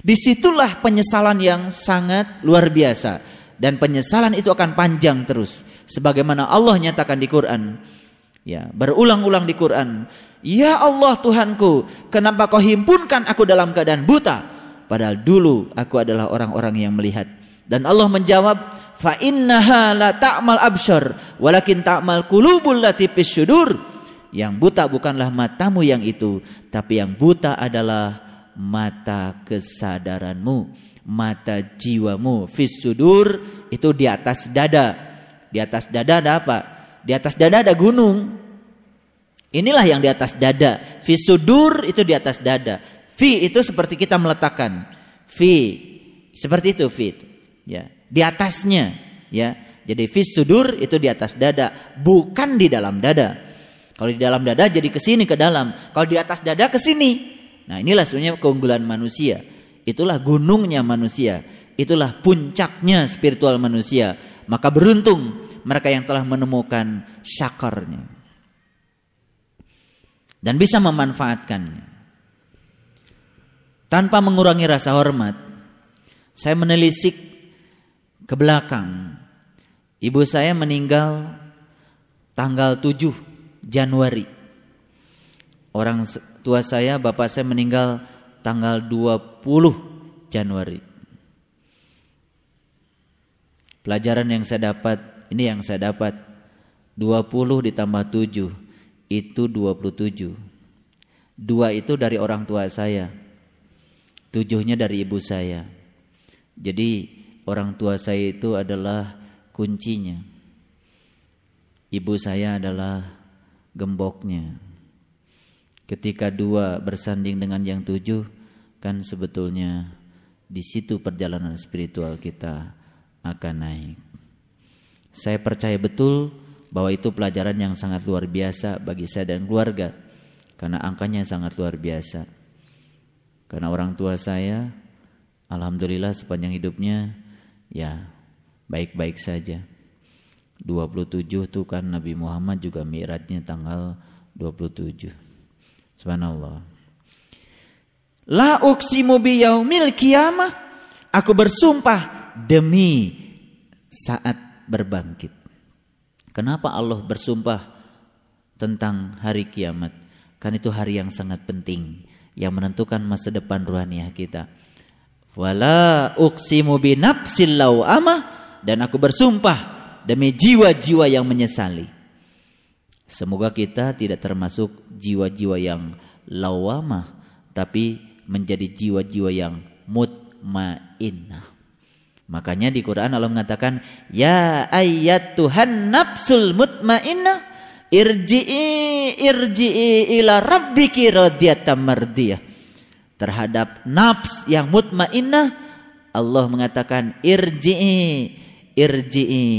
Di situlah penyesalan yang sangat luar biasa. Dan penyesalan itu akan panjang terus. Sebagaimana Allah nyatakan di Quran. Ya berulang-ulang di Quran. Ya Allah Tuhanku kenapa kau himpunkan aku dalam keadaan buta? Padahal dulu aku adalah orang-orang yang melihat dan Allah menjawab fa innaha la ta'mal absyar walakin ta'mal qulubul lati syudur yang buta bukanlah matamu yang itu tapi yang buta adalah mata kesadaranmu, mata jiwamu. Fis sudur itu di atas dada. Di atas dada ada apa? Di atas dada ada gunung. Inilah yang di atas dada. Fis sudur itu di atas dada. Fi itu seperti kita meletakkan. Fi seperti itu fit. Ya, di atasnya, ya. Jadi fis sudur itu di atas dada, bukan di dalam dada. Kalau di dalam dada jadi ke sini ke dalam. Kalau di atas dada ke sini. Nah inilah sebenarnya keunggulan manusia. Itulah gunungnya manusia. Itulah puncaknya spiritual manusia. Maka beruntung mereka yang telah menemukan syakarnya. Dan bisa memanfaatkannya. Tanpa mengurangi rasa hormat. Saya menelisik ke belakang. Ibu saya meninggal tanggal 7 Januari. Orang tua saya, bapak saya meninggal tanggal 20 Januari. Pelajaran yang saya dapat, ini yang saya dapat 20 ditambah 7. itu 27. Dua itu dari orang tua saya. Tujuhnya dari ibu saya. Jadi orang tua saya itu adalah kuncinya. Ibu saya adalah gemboknya. Ketika dua bersanding dengan yang tujuh, kan sebetulnya di situ perjalanan spiritual kita akan naik. Saya percaya betul bahwa itu pelajaran yang sangat luar biasa bagi saya dan keluarga karena angkanya sangat luar biasa. Karena orang tua saya alhamdulillah sepanjang hidupnya ya baik-baik saja. 27 itu kan Nabi Muhammad juga mi'rajnya tanggal 27. Subhanallah. La uksimu biyaumil kiamah. Aku bersumpah demi saat berbangkit. Kenapa Allah bersumpah tentang hari kiamat? Kan itu hari yang sangat penting yang menentukan masa depan ruhaniah kita. Wala uksimu binafsil lawamah dan aku bersumpah demi jiwa-jiwa yang menyesali. Semoga kita tidak termasuk jiwa-jiwa yang lawamah tapi menjadi jiwa-jiwa yang mutmainnah. Makanya di Quran Allah mengatakan, "Ya ayat Tuhan nafsul mutmainnah, irji'i irji'i ila rabbiki radiyatan mardiyah." Terhadap nafs yang mutmainnah, Allah mengatakan, "Irji'i irji'i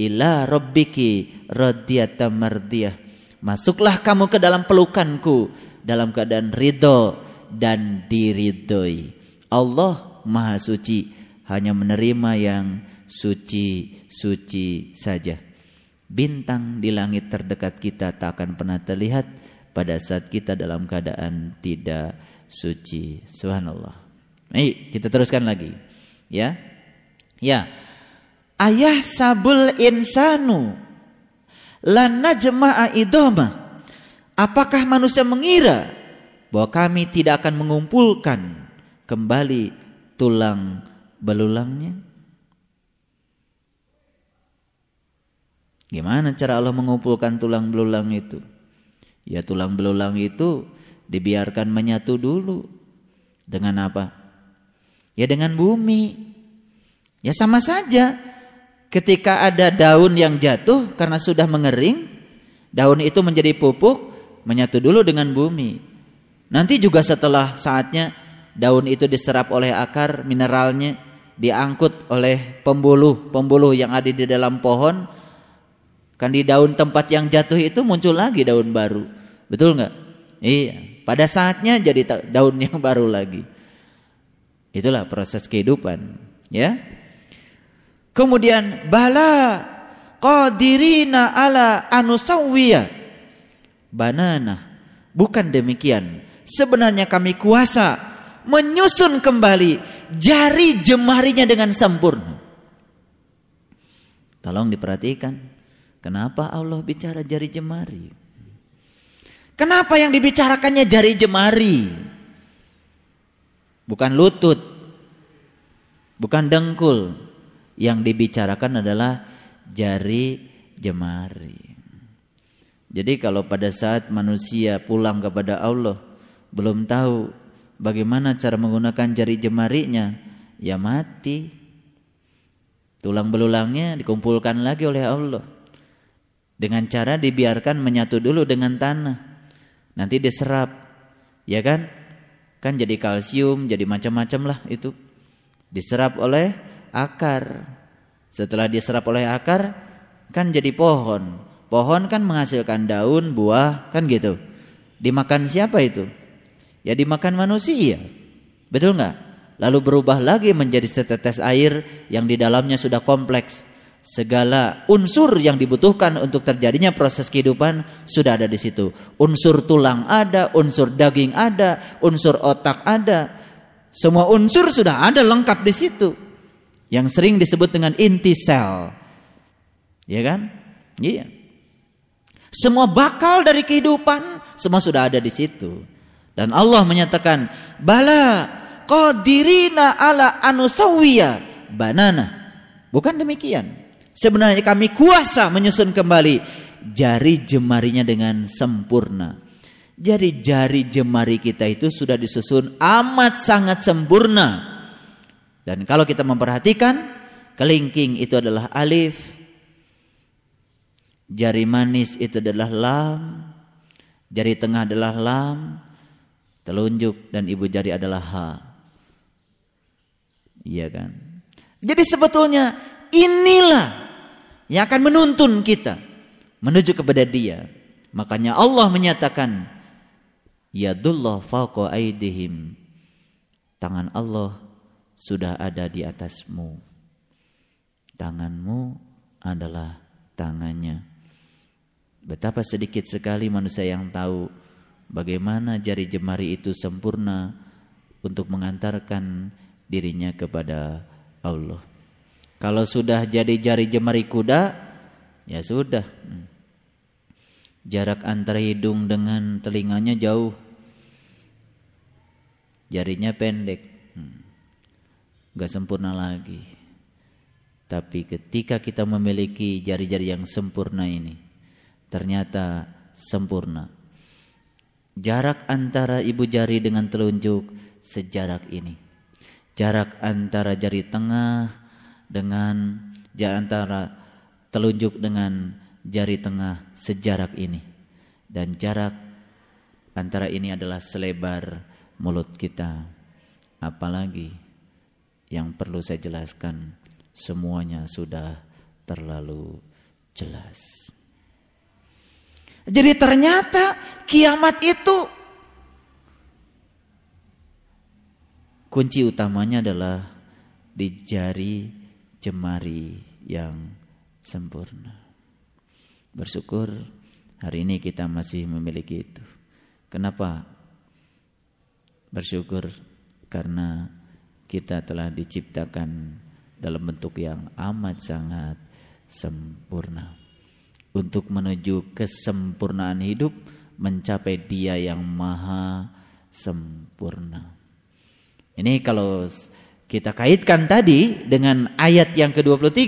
ila rabbiki radiyatan mardiyah." Masuklah kamu ke dalam pelukanku dalam keadaan ridho dan diridhoi. Allah Maha Suci hanya menerima yang suci-suci saja. Bintang di langit terdekat kita tak akan pernah terlihat pada saat kita dalam keadaan tidak suci. Subhanallah. Baik, kita teruskan lagi. Ya. Ya. Ayah sabul insanu lan najma'a idoma. Apakah manusia mengira bahwa kami tidak akan mengumpulkan kembali tulang belulangnya? Gimana cara Allah mengumpulkan tulang belulang itu? Ya tulang belulang itu dibiarkan menyatu dulu. Dengan apa? Ya dengan bumi. Ya sama saja. Ketika ada daun yang jatuh karena sudah mengering, daun itu menjadi pupuk, menyatu dulu dengan bumi. Nanti juga setelah saatnya daun itu diserap oleh akar mineralnya, diangkut oleh pembuluh-pembuluh yang ada di dalam pohon kan di daun tempat yang jatuh itu muncul lagi daun baru betul nggak iya pada saatnya jadi daun yang baru lagi itulah proses kehidupan ya kemudian bala qadirina ala anusawwiya banana bukan demikian sebenarnya kami kuasa menyusun kembali jari jemarinya dengan sempurna. Tolong diperhatikan, kenapa Allah bicara jari jemari? Kenapa yang dibicarakannya jari jemari? Bukan lutut, bukan dengkul. Yang dibicarakan adalah jari jemari. Jadi kalau pada saat manusia pulang kepada Allah belum tahu Bagaimana cara menggunakan jari jemarinya? Ya mati. Tulang belulangnya dikumpulkan lagi oleh Allah. Dengan cara dibiarkan menyatu dulu dengan tanah. Nanti diserap. Ya kan? Kan jadi kalsium, jadi macam-macam lah itu. Diserap oleh akar. Setelah diserap oleh akar, kan jadi pohon. Pohon kan menghasilkan daun, buah, kan gitu. Dimakan siapa itu? ya dimakan manusia. Betul nggak? Lalu berubah lagi menjadi setetes air yang di dalamnya sudah kompleks. Segala unsur yang dibutuhkan untuk terjadinya proses kehidupan sudah ada di situ. Unsur tulang ada, unsur daging ada, unsur otak ada. Semua unsur sudah ada lengkap di situ. Yang sering disebut dengan inti sel. Ya kan? Iya. Semua bakal dari kehidupan semua sudah ada di situ. Dan Allah menyatakan, "Bala qadirina ala anusawiya banana." Bukan demikian. Sebenarnya kami kuasa menyusun kembali jari jemarinya dengan sempurna. Jadi jari jemari kita itu sudah disusun amat sangat sempurna. Dan kalau kita memperhatikan, kelingking itu adalah alif, jari manis itu adalah lam, jari tengah adalah lam, telunjuk dan ibu jari adalah ha. Iya kan? Jadi sebetulnya inilah yang akan menuntun kita menuju kepada Dia. Makanya Allah menyatakan Yadullah fauqa aidihim. Tangan Allah sudah ada di atasmu. Tanganmu adalah tangannya. Betapa sedikit sekali manusia yang tahu bagaimana jari jemari itu sempurna untuk mengantarkan dirinya kepada Allah. Kalau sudah jadi jari jemari kuda, ya sudah. Jarak antara hidung dengan telinganya jauh. Jarinya pendek. Gak sempurna lagi. Tapi ketika kita memiliki jari-jari yang sempurna ini, ternyata sempurna. Jarak antara ibu jari dengan telunjuk sejarak ini. Jarak antara jari tengah dengan antara telunjuk dengan jari tengah sejarak ini. Dan jarak antara ini adalah selebar mulut kita. Apalagi yang perlu saya jelaskan semuanya sudah terlalu jelas. Jadi ternyata kiamat itu kunci utamanya adalah di jari jemari yang sempurna. Bersyukur hari ini kita masih memiliki itu. Kenapa? Bersyukur karena kita telah diciptakan dalam bentuk yang amat sangat sempurna untuk menuju kesempurnaan hidup mencapai dia yang maha sempurna. Ini kalau kita kaitkan tadi dengan ayat yang ke-23,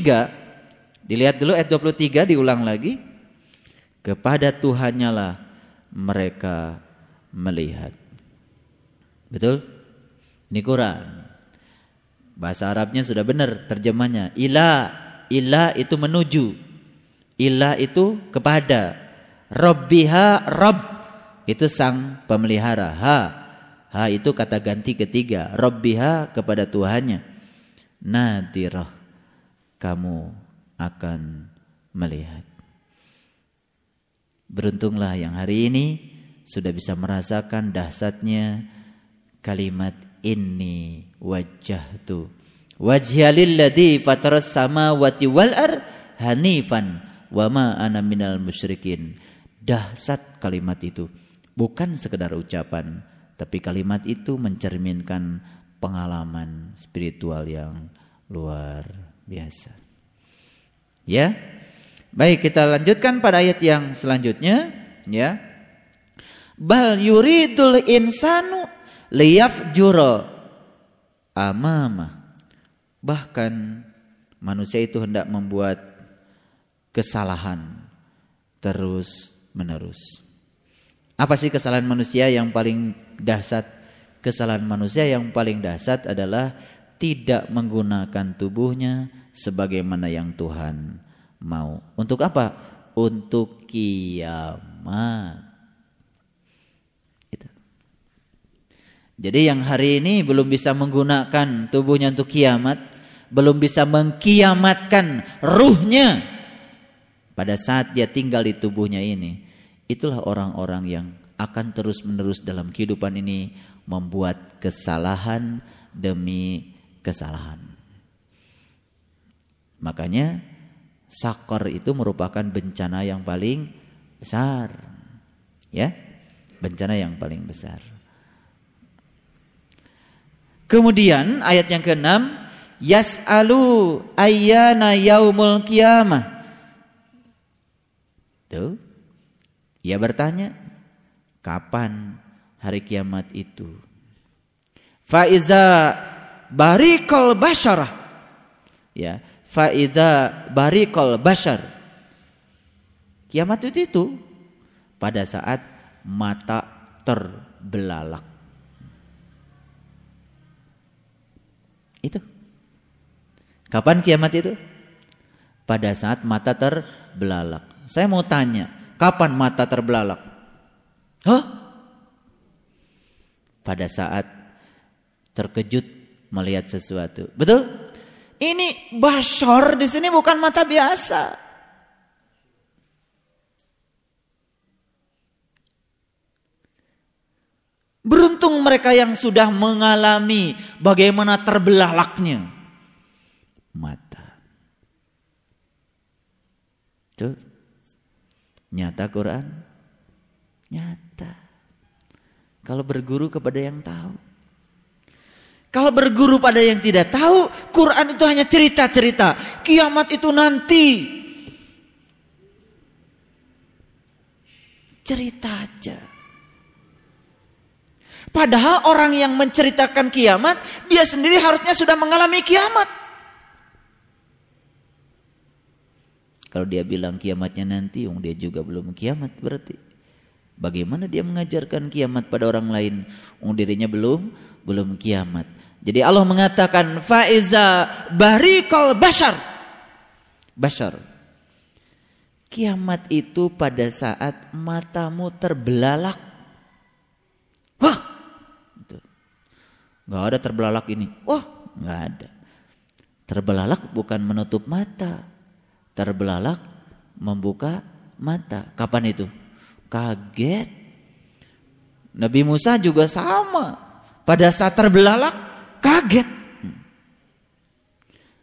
dilihat dulu ayat 23 diulang lagi. Kepada Tuhannya lah mereka melihat. Betul? Ini Quran. Bahasa Arabnya sudah benar terjemahnya. Ila, ila itu menuju. Ilah itu kepada Rabbiha Rabb itu sang pemelihara. Ha. Ha itu kata ganti ketiga. Rabbiha kepada Tuhannya. Nadirah kamu akan melihat. Beruntunglah yang hari ini sudah bisa merasakan dahsyatnya kalimat ini wajah tu wajhalil ladzi fataras samawati wal ar hanifan wama ana minal musyrikin. Dahsyat kalimat itu. Bukan sekedar ucapan, tapi kalimat itu mencerminkan pengalaman spiritual yang luar biasa. Ya. Baik, kita lanjutkan pada ayat yang selanjutnya, ya. Bal yuridul insanu liyafjura amama. Bahkan manusia itu hendak membuat kesalahan terus menerus. Apa sih kesalahan manusia yang paling dahsyat? Kesalahan manusia yang paling dahsyat adalah tidak menggunakan tubuhnya sebagaimana yang Tuhan mau. Untuk apa? Untuk kiamat. Gitu. Jadi yang hari ini belum bisa menggunakan tubuhnya untuk kiamat, belum bisa mengkiamatkan ruhnya pada saat dia tinggal di tubuhnya ini, itulah orang-orang yang akan terus-menerus dalam kehidupan ini membuat kesalahan demi kesalahan. Makanya sakor itu merupakan bencana yang paling besar. Ya, bencana yang paling besar. Kemudian ayat yang keenam, yas'alu ayyana yaumul qiyamah. Tuh. Ia bertanya, kapan hari kiamat itu? Faiza barikol basyarah. Ya, faiza barikol basyar. Kiamat itu itu pada saat mata terbelalak. Itu. Kapan kiamat itu? Pada saat mata terbelalak. Saya mau tanya, kapan mata terbelalak? Hah? Pada saat terkejut melihat sesuatu. Betul? Ini basor di sini bukan mata biasa. Beruntung mereka yang sudah mengalami bagaimana terbelalaknya mata. Itu nyata Quran. Nyata. Kalau berguru kepada yang tahu. Kalau berguru pada yang tidak tahu, Quran itu hanya cerita-cerita. Kiamat itu nanti. Cerita aja. Padahal orang yang menceritakan kiamat, dia sendiri harusnya sudah mengalami kiamat. Kalau dia bilang kiamatnya nanti, dia juga belum kiamat berarti. Bagaimana dia mengajarkan kiamat pada orang lain, um, dirinya belum belum kiamat. Jadi Allah mengatakan faiza barikal bashar. Bashar. Kiamat itu pada saat matamu terbelalak. Wah, Gak ada terbelalak ini. Wah, gak ada. Terbelalak bukan menutup mata. Terbelalak membuka mata. Kapan itu? Kaget. Nabi Musa juga sama. Pada saat terbelalak, kaget.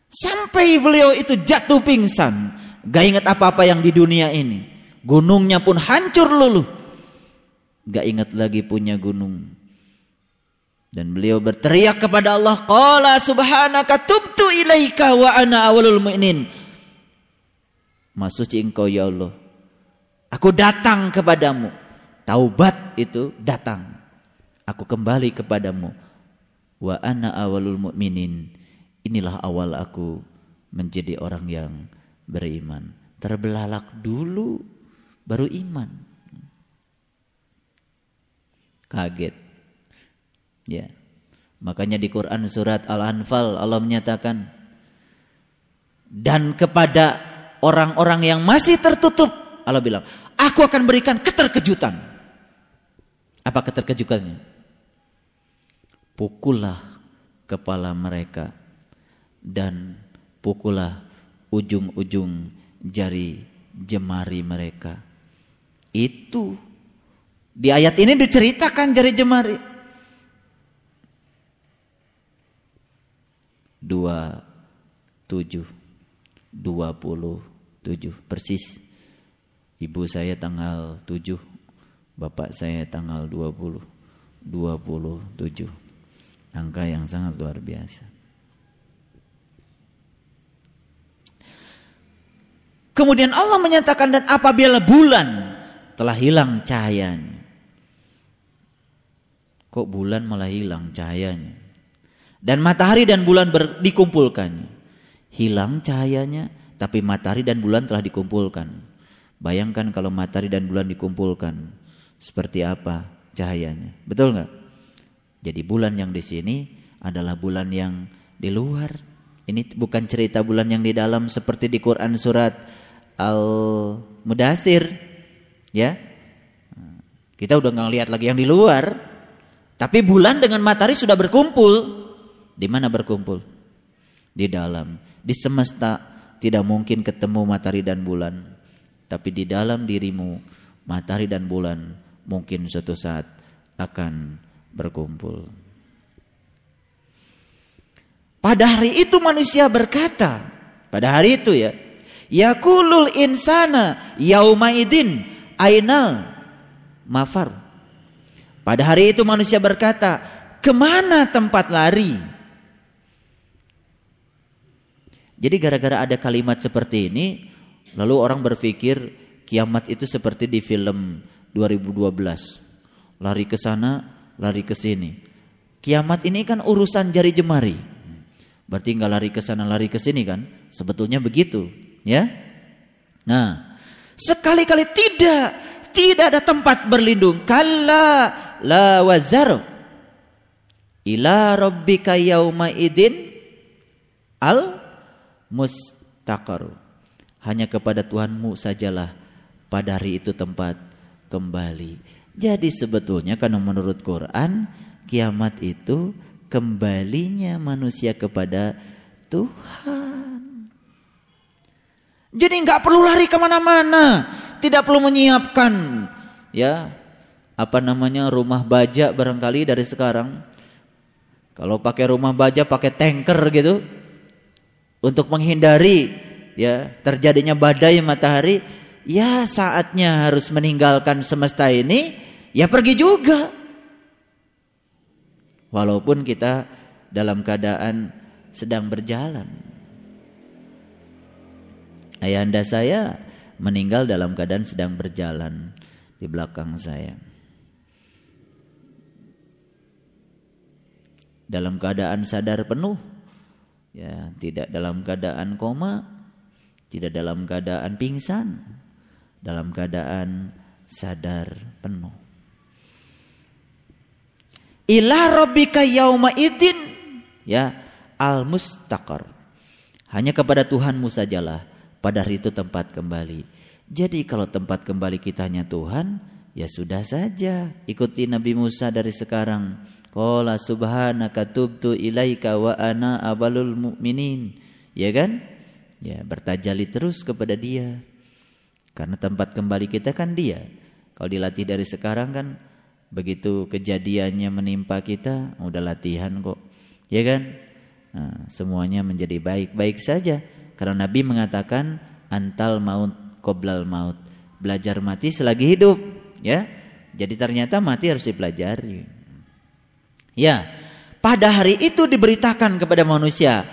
Sampai beliau itu jatuh pingsan. Gak ingat apa-apa yang di dunia ini. Gunungnya pun hancur luluh. Gak ingat lagi punya gunung. Dan beliau berteriak kepada Allah, "Qala subhanaka tubtu ilaika wa ana awalul mu'minin." Maksudnya engkau ya Allah. Aku datang kepadamu. Taubat itu datang. Aku kembali kepadamu. Wa ana awalul mu'minin. Inilah awal aku menjadi orang yang beriman. Terbelalak dulu baru iman. Kaget. Ya. Makanya di Quran surat Al-Anfal Allah menyatakan dan kepada orang-orang yang masih tertutup Allah bilang, "Aku akan berikan keterkejutan." Apa keterkejutannya? Pukullah kepala mereka dan pukullah ujung-ujung jari jemari mereka. Itu di ayat ini diceritakan jari jemari. dua tujuh dua puluh tujuh persis ibu saya tanggal tujuh bapak saya tanggal dua puluh dua puluh tujuh angka yang sangat luar biasa kemudian Allah menyatakan dan apabila bulan telah hilang cahayanya kok bulan malah hilang cahayanya dan matahari dan bulan ber, dikumpulkan. Hilang cahayanya, tapi matahari dan bulan telah dikumpulkan. Bayangkan kalau matahari dan bulan dikumpulkan, seperti apa cahayanya? Betul nggak? Jadi bulan yang di sini adalah bulan yang di luar. Ini bukan cerita bulan yang di dalam seperti di Quran surat Al-Mudasir. Ya. Kita udah nggak lihat lagi yang di luar. Tapi bulan dengan matahari sudah berkumpul. Di mana berkumpul? Di dalam. Di semesta tidak mungkin ketemu matahari dan bulan. Tapi di dalam dirimu matahari dan bulan mungkin suatu saat akan berkumpul. Pada hari itu manusia berkata, pada hari itu ya, Yakulul insana yaumaidin ainal mafar. Pada hari itu manusia berkata, ke mana tempat lari? Jadi gara-gara ada kalimat seperti ini, lalu orang berpikir kiamat itu seperti di film 2012. Lari ke sana, lari ke sini. Kiamat ini kan urusan jari jemari. Berarti nggak lari ke sana, lari ke sini kan? Sebetulnya begitu, ya. Nah, Sekali-kali tidak, tidak ada tempat berlindung. Kalla la wazar ila rabbika yauma idin al mustaqar. Hanya kepada Tuhanmu sajalah pada hari itu tempat kembali. Jadi sebetulnya kalau menurut Quran kiamat itu kembalinya manusia kepada Tuhan. Jadi nggak perlu lari ke mana-mana, tidak perlu menyiapkan ya apa namanya rumah baja barangkali dari sekarang. Kalau pakai rumah baja pakai tanker gitu untuk menghindari ya terjadinya badai matahari, ya saatnya harus meninggalkan semesta ini, ya pergi juga. Walaupun kita dalam keadaan sedang berjalan. Ayahanda saya meninggal dalam keadaan sedang berjalan di belakang saya. Dalam keadaan sadar penuh, ya, tidak dalam keadaan koma, tidak dalam keadaan pingsan, dalam keadaan sadar penuh. Ila rabbika yauma idin ya al-mustaqar. Hanya kepada Tuhanmu sajalah pada hari itu tempat kembali. Jadi kalau tempat kembali kitanya Tuhan, ya sudah saja. Ikuti Nabi Musa dari sekarang. Qala subhanaka tubtu ilaika wa ana abalul mu'minin. Ya kan? Ya, bertajali terus kepada dia. Karena tempat kembali kita kan dia. Kalau dilatih dari sekarang kan begitu kejadiannya menimpa kita, udah latihan kok. Ya kan? Nah, semuanya menjadi baik-baik saja karena Nabi mengatakan antal maut qoblal maut. Belajar mati selagi hidup, ya. Jadi ternyata mati harus dipelajari. Ya. Pada hari itu diberitakan kepada manusia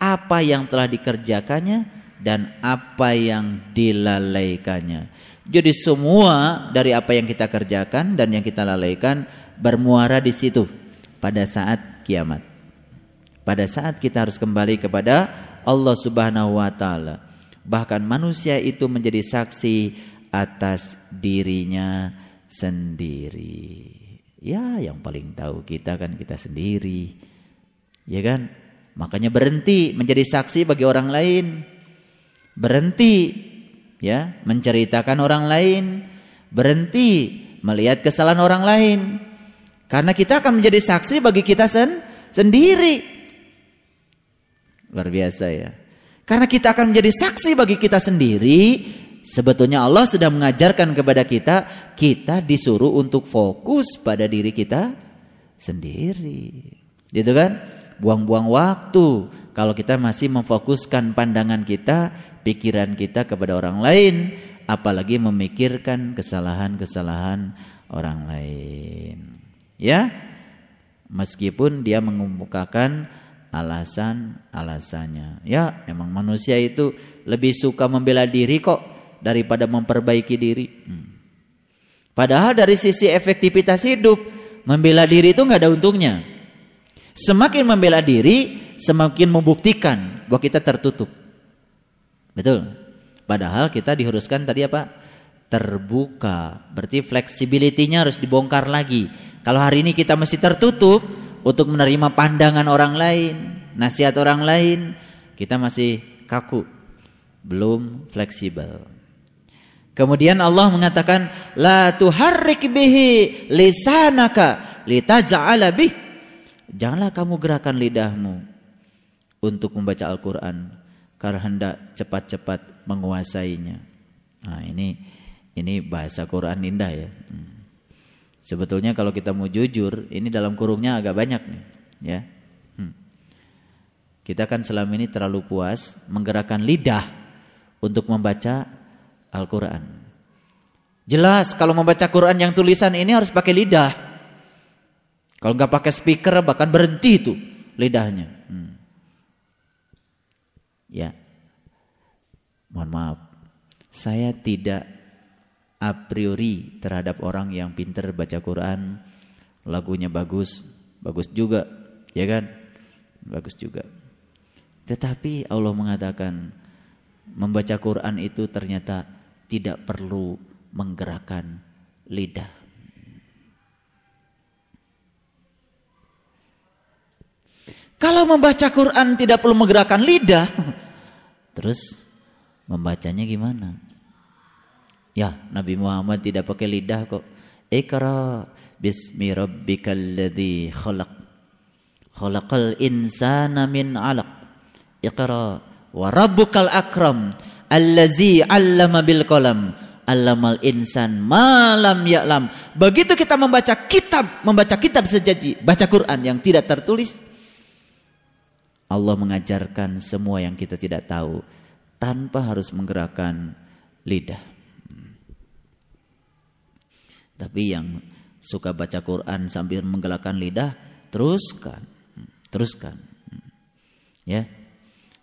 apa yang telah dikerjakannya dan apa yang dilalaikannya. Jadi semua dari apa yang kita kerjakan dan yang kita lalaikan bermuara di situ pada saat kiamat pada saat kita harus kembali kepada Allah Subhanahu wa taala. Bahkan manusia itu menjadi saksi atas dirinya sendiri. Ya, yang paling tahu kita kan kita sendiri. Ya kan? Makanya berhenti menjadi saksi bagi orang lain. Berhenti ya, menceritakan orang lain, berhenti melihat kesalahan orang lain. Karena kita akan menjadi saksi bagi kita sen sendiri. Luar biasa ya. Karena kita akan menjadi saksi bagi kita sendiri, sebetulnya Allah sudah mengajarkan kepada kita, kita disuruh untuk fokus pada diri kita sendiri. Gitu kan? Buang-buang waktu kalau kita masih memfokuskan pandangan kita, pikiran kita kepada orang lain, apalagi memikirkan kesalahan-kesalahan orang lain. Ya? Meskipun dia mengemukakan alasan-alasannya. Ya, memang manusia itu lebih suka membela diri kok daripada memperbaiki diri. Hmm. Padahal dari sisi efektivitas hidup, membela diri itu nggak ada untungnya. Semakin membela diri, semakin membuktikan bahwa kita tertutup. Betul. Padahal kita dihuruskan tadi apa? Terbuka. Berarti fleksibilitinya harus dibongkar lagi. Kalau hari ini kita masih tertutup, untuk menerima pandangan orang lain, nasihat orang lain, kita masih kaku, belum fleksibel. Kemudian Allah mengatakan la tuharrik bihi lisanaka litaj'ala bih. Janganlah kamu gerakan lidahmu untuk membaca Al-Qur'an karena hendak cepat-cepat menguasainya. Nah, ini ini bahasa Quran indah ya. Hmm. Sebetulnya kalau kita mau jujur, ini dalam kurungnya agak banyak nih, ya. Hmm. Kita kan selama ini terlalu puas menggerakkan lidah untuk membaca Al-Quran. Jelas kalau membaca Quran yang tulisan ini harus pakai lidah. Kalau nggak pakai speaker bahkan berhenti itu lidahnya. Hmm. Ya, mohon maaf, saya tidak a priori terhadap orang yang pinter baca Quran, lagunya bagus, bagus juga, ya kan? Bagus juga. Tetapi Allah mengatakan membaca Quran itu ternyata tidak perlu menggerakkan lidah. Kalau membaca Quran tidak perlu menggerakkan lidah, terus membacanya gimana? Ya, Nabi Muhammad tidak pakai lidah kok. Ikra bismi rabbikal ladzi khalaq. Khalaqal insana min 'alaq. Iqra wa rabbukal akram allazi 'allama bil qalam. Allamal insan malam ya'lam. Begitu kita membaca kitab, membaca kitab sejaji, baca Quran yang tidak tertulis, Allah mengajarkan semua yang kita tidak tahu tanpa harus menggerakkan lidah. Tapi yang suka baca Quran sambil menggerakkan lidah, teruskan, teruskan. Ya,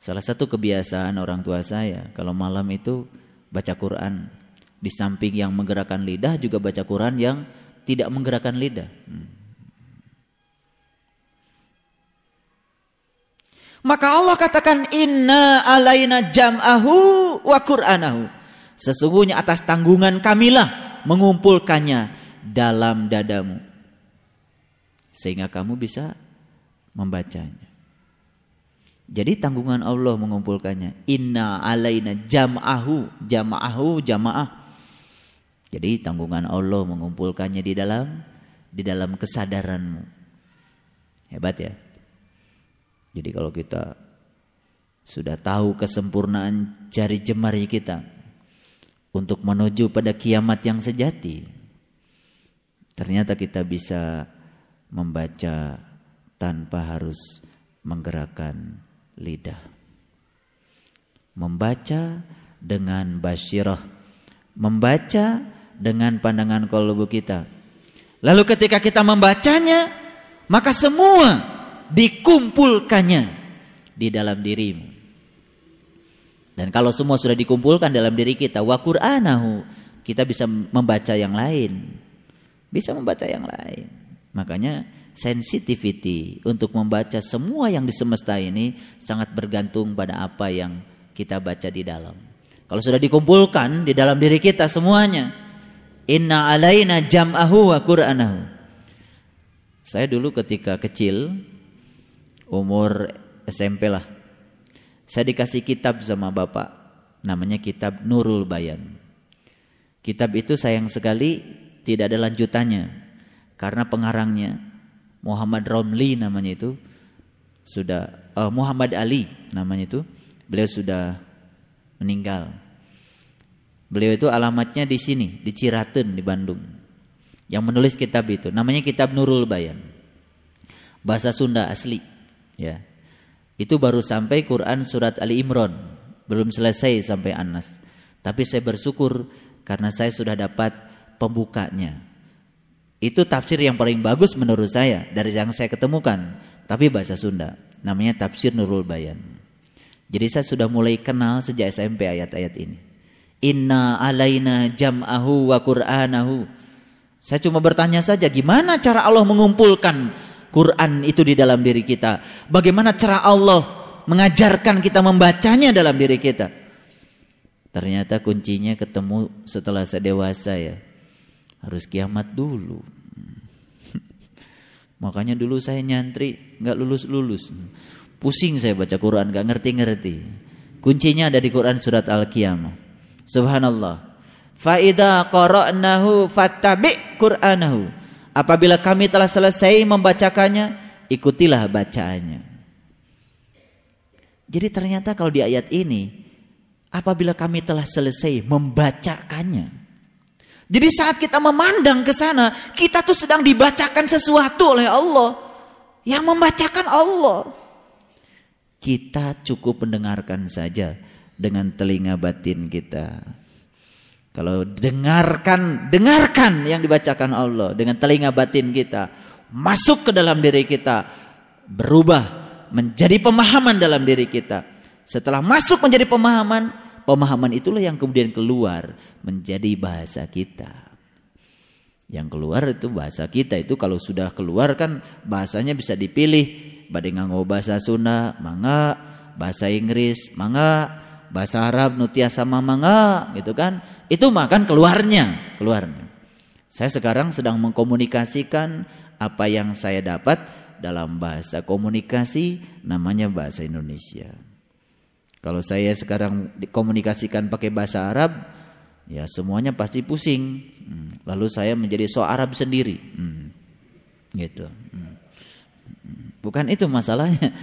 salah satu kebiasaan orang tua saya kalau malam itu baca Quran di samping yang menggerakkan lidah juga baca Quran yang tidak menggerakkan lidah. Hmm. Maka Allah katakan inna alaina jam'ahu wa qur'anahu. Sesungguhnya atas tanggungan kamilah mengumpulkannya dalam dadamu. Sehingga kamu bisa membacanya. Jadi tanggungan Allah mengumpulkannya. Inna alaina jam'ahu, jam'ahu, jamaah. Jadi tanggungan Allah mengumpulkannya di dalam di dalam kesadaranmu. Hebat ya. Jadi kalau kita sudah tahu kesempurnaan jari jemari kita untuk menuju pada kiamat yang sejati, ternyata kita bisa membaca tanpa harus menggerakkan lidah. Membaca dengan basyirah, membaca dengan pandangan kolbu kita. Lalu ketika kita membacanya, maka semua dikumpulkannya di dalam dirimu. Dan kalau semua sudah dikumpulkan dalam diri kita, wa Qur'anahu, kita bisa membaca yang lain. Bisa membaca yang lain. Makanya sensitivity untuk membaca semua yang di semesta ini sangat bergantung pada apa yang kita baca di dalam. Kalau sudah dikumpulkan di dalam diri kita semuanya, Inna alaina jam'ahu wa qur'anahu. Saya dulu ketika kecil umur SMP lah. Saya dikasih kitab sama bapak namanya kitab Nurul Bayan. Kitab itu sayang sekali tidak ada lanjutannya karena pengarangnya Muhammad Romli namanya itu sudah uh, Muhammad Ali namanya itu beliau sudah meninggal Beliau itu alamatnya di sini, di Ciraten di Bandung. Yang menulis kitab itu namanya Kitab Nurul Bayan. Bahasa Sunda asli, ya. Itu baru sampai Quran surat Ali Imran, belum selesai sampai Anas. Tapi saya bersyukur karena saya sudah dapat pembukanya. Itu tafsir yang paling bagus menurut saya dari yang saya ketemukan, tapi bahasa Sunda. Namanya tafsir Nurul Bayan. Jadi saya sudah mulai kenal sejak SMP ayat-ayat ini. Inna alaina jam'ahu wa qur'anahu. Saya cuma bertanya saja gimana cara Allah mengumpulkan Quran itu di dalam diri kita? Bagaimana cara Allah mengajarkan kita membacanya dalam diri kita? Ternyata kuncinya ketemu setelah saya dewasa ya. Harus kiamat dulu. Makanya dulu saya nyantri nggak lulus-lulus. Pusing saya baca Quran nggak ngerti-ngerti. Kuncinya ada di Quran surat Al-Qiyamah. Subhanallah. Faida qara'nahu fattabi' Qur'anahu. Apabila kami telah selesai membacakannya, ikutilah bacaannya. Jadi ternyata kalau di ayat ini, apabila kami telah selesai membacakannya. Jadi saat kita memandang ke sana, kita tuh sedang dibacakan sesuatu oleh Allah. Yang membacakan Allah. Kita cukup mendengarkan saja dengan telinga batin kita. Kalau dengarkan, dengarkan yang dibacakan Allah dengan telinga batin kita, masuk ke dalam diri kita, berubah menjadi pemahaman dalam diri kita. Setelah masuk menjadi pemahaman, pemahaman itulah yang kemudian keluar menjadi bahasa kita. Yang keluar itu bahasa kita itu kalau sudah keluar kan bahasanya bisa dipilih. Badai bahasa Sunda, mangga, bahasa Inggris, mangga, bahasa Arab nutia sama mangga gitu kan. Itu makan keluarnya, keluarnya. Saya sekarang sedang mengkomunikasikan apa yang saya dapat dalam bahasa komunikasi namanya bahasa Indonesia. Kalau saya sekarang dikomunikasikan pakai bahasa Arab, ya semuanya pasti pusing. Hmm. Lalu saya menjadi so Arab sendiri. Hmm. Gitu. Hmm. Bukan itu masalahnya.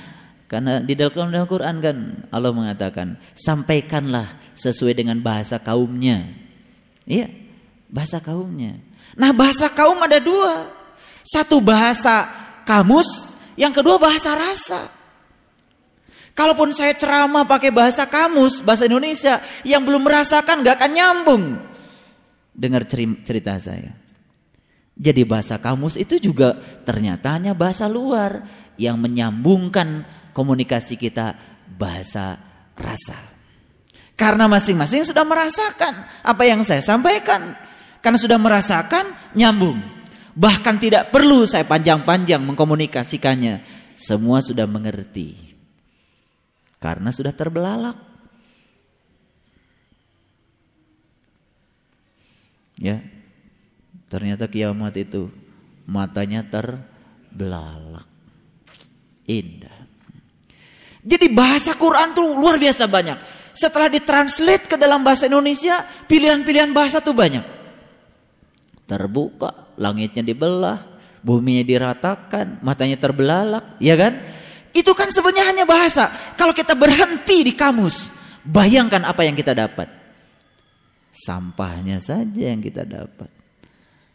Karena di dalam Al-Quran kan Allah mengatakan sampaikanlah sesuai dengan bahasa kaumnya. Iya, bahasa kaumnya. Nah bahasa kaum ada dua. Satu bahasa kamus, yang kedua bahasa rasa. Kalaupun saya ceramah pakai bahasa kamus, bahasa Indonesia, yang belum merasakan gak akan nyambung. Dengar cerita saya. Jadi bahasa kamus itu juga ternyata hanya bahasa luar yang menyambungkan komunikasi kita bahasa rasa. Karena masing-masing sudah merasakan apa yang saya sampaikan. Karena sudah merasakan nyambung. Bahkan tidak perlu saya panjang-panjang mengkomunikasikannya. Semua sudah mengerti. Karena sudah terbelalak. Ya, Ternyata kiamat itu matanya terbelalak. Indah. Jadi bahasa Quran tuh luar biasa banyak. Setelah ditranslate ke dalam bahasa Indonesia, pilihan-pilihan bahasa tuh banyak. Terbuka, langitnya dibelah, buminya diratakan, matanya terbelalak, ya kan? Itu kan sebenarnya hanya bahasa. Kalau kita berhenti di kamus, bayangkan apa yang kita dapat. Sampahnya saja yang kita dapat.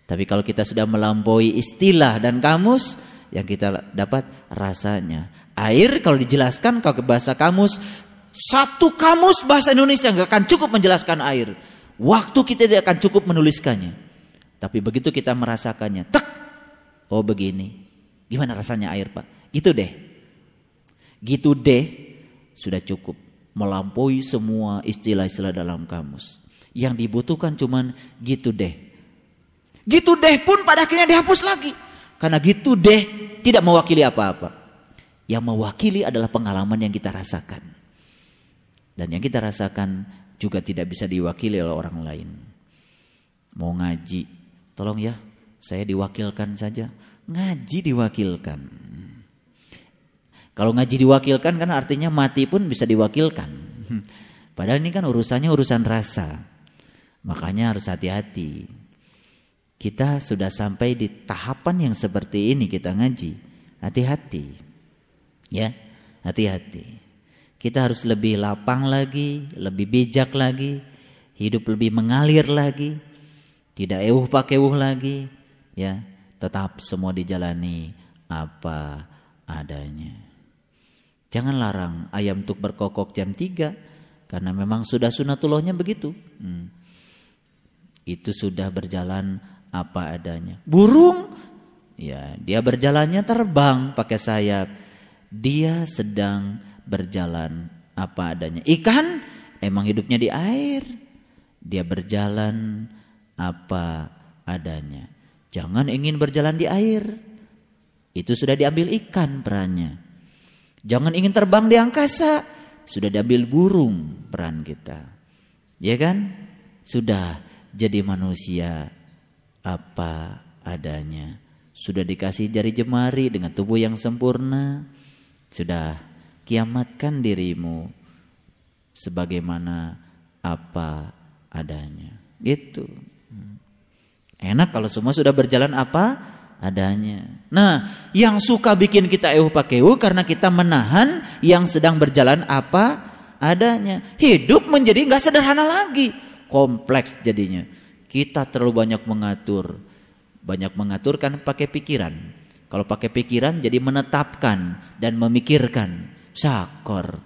Tapi kalau kita sudah melampaui istilah dan kamus, yang kita dapat rasanya. Air kalau dijelaskan kalau ke bahasa kamus, satu kamus bahasa Indonesia nggak akan cukup menjelaskan air. Waktu kita tidak akan cukup menuliskannya. Tapi begitu kita merasakannya, tek, oh begini. Gimana rasanya air pak? Gitu deh. Gitu deh, sudah cukup. Melampaui semua istilah-istilah dalam kamus. Yang dibutuhkan cuman gitu deh Gitu deh pun pada akhirnya dihapus lagi. Karena gitu deh tidak mewakili apa-apa. Yang mewakili adalah pengalaman yang kita rasakan. Dan yang kita rasakan juga tidak bisa diwakili oleh orang lain. Mau ngaji, tolong ya, saya diwakilkan saja. Ngaji diwakilkan. Kalau ngaji diwakilkan kan artinya mati pun bisa diwakilkan. Padahal ini kan urusannya urusan rasa. Makanya harus hati-hati. Kita sudah sampai di tahapan yang seperti ini kita ngaji. Hati-hati. Ya, hati-hati. Kita harus lebih lapang lagi, lebih bijak lagi, hidup lebih mengalir lagi, tidak euh pakai euh lagi, ya. Tetap semua dijalani apa adanya. Jangan larang ayam untuk berkokok jam 3 karena memang sudah sunatullahnya begitu. Hmm. Itu sudah berjalan apa adanya. Burung ya dia berjalannya terbang pakai sayap. Dia sedang berjalan apa adanya. Ikan emang hidupnya di air. Dia berjalan apa adanya. Jangan ingin berjalan di air. Itu sudah diambil ikan perannya. Jangan ingin terbang di angkasa. Sudah diambil burung peran kita. Ya kan? Sudah jadi manusia apa adanya. Sudah dikasih jari jemari dengan tubuh yang sempurna. Sudah kiamatkan dirimu sebagaimana apa adanya. Itu. Enak kalau semua sudah berjalan apa adanya. Nah, yang suka bikin kita pakai euh karena kita menahan yang sedang berjalan apa adanya. Hidup menjadi nggak sederhana lagi, kompleks jadinya. Kita terlalu banyak mengatur. Banyak mengatur kan pakai pikiran. Kalau pakai pikiran jadi menetapkan dan memikirkan. Sakor.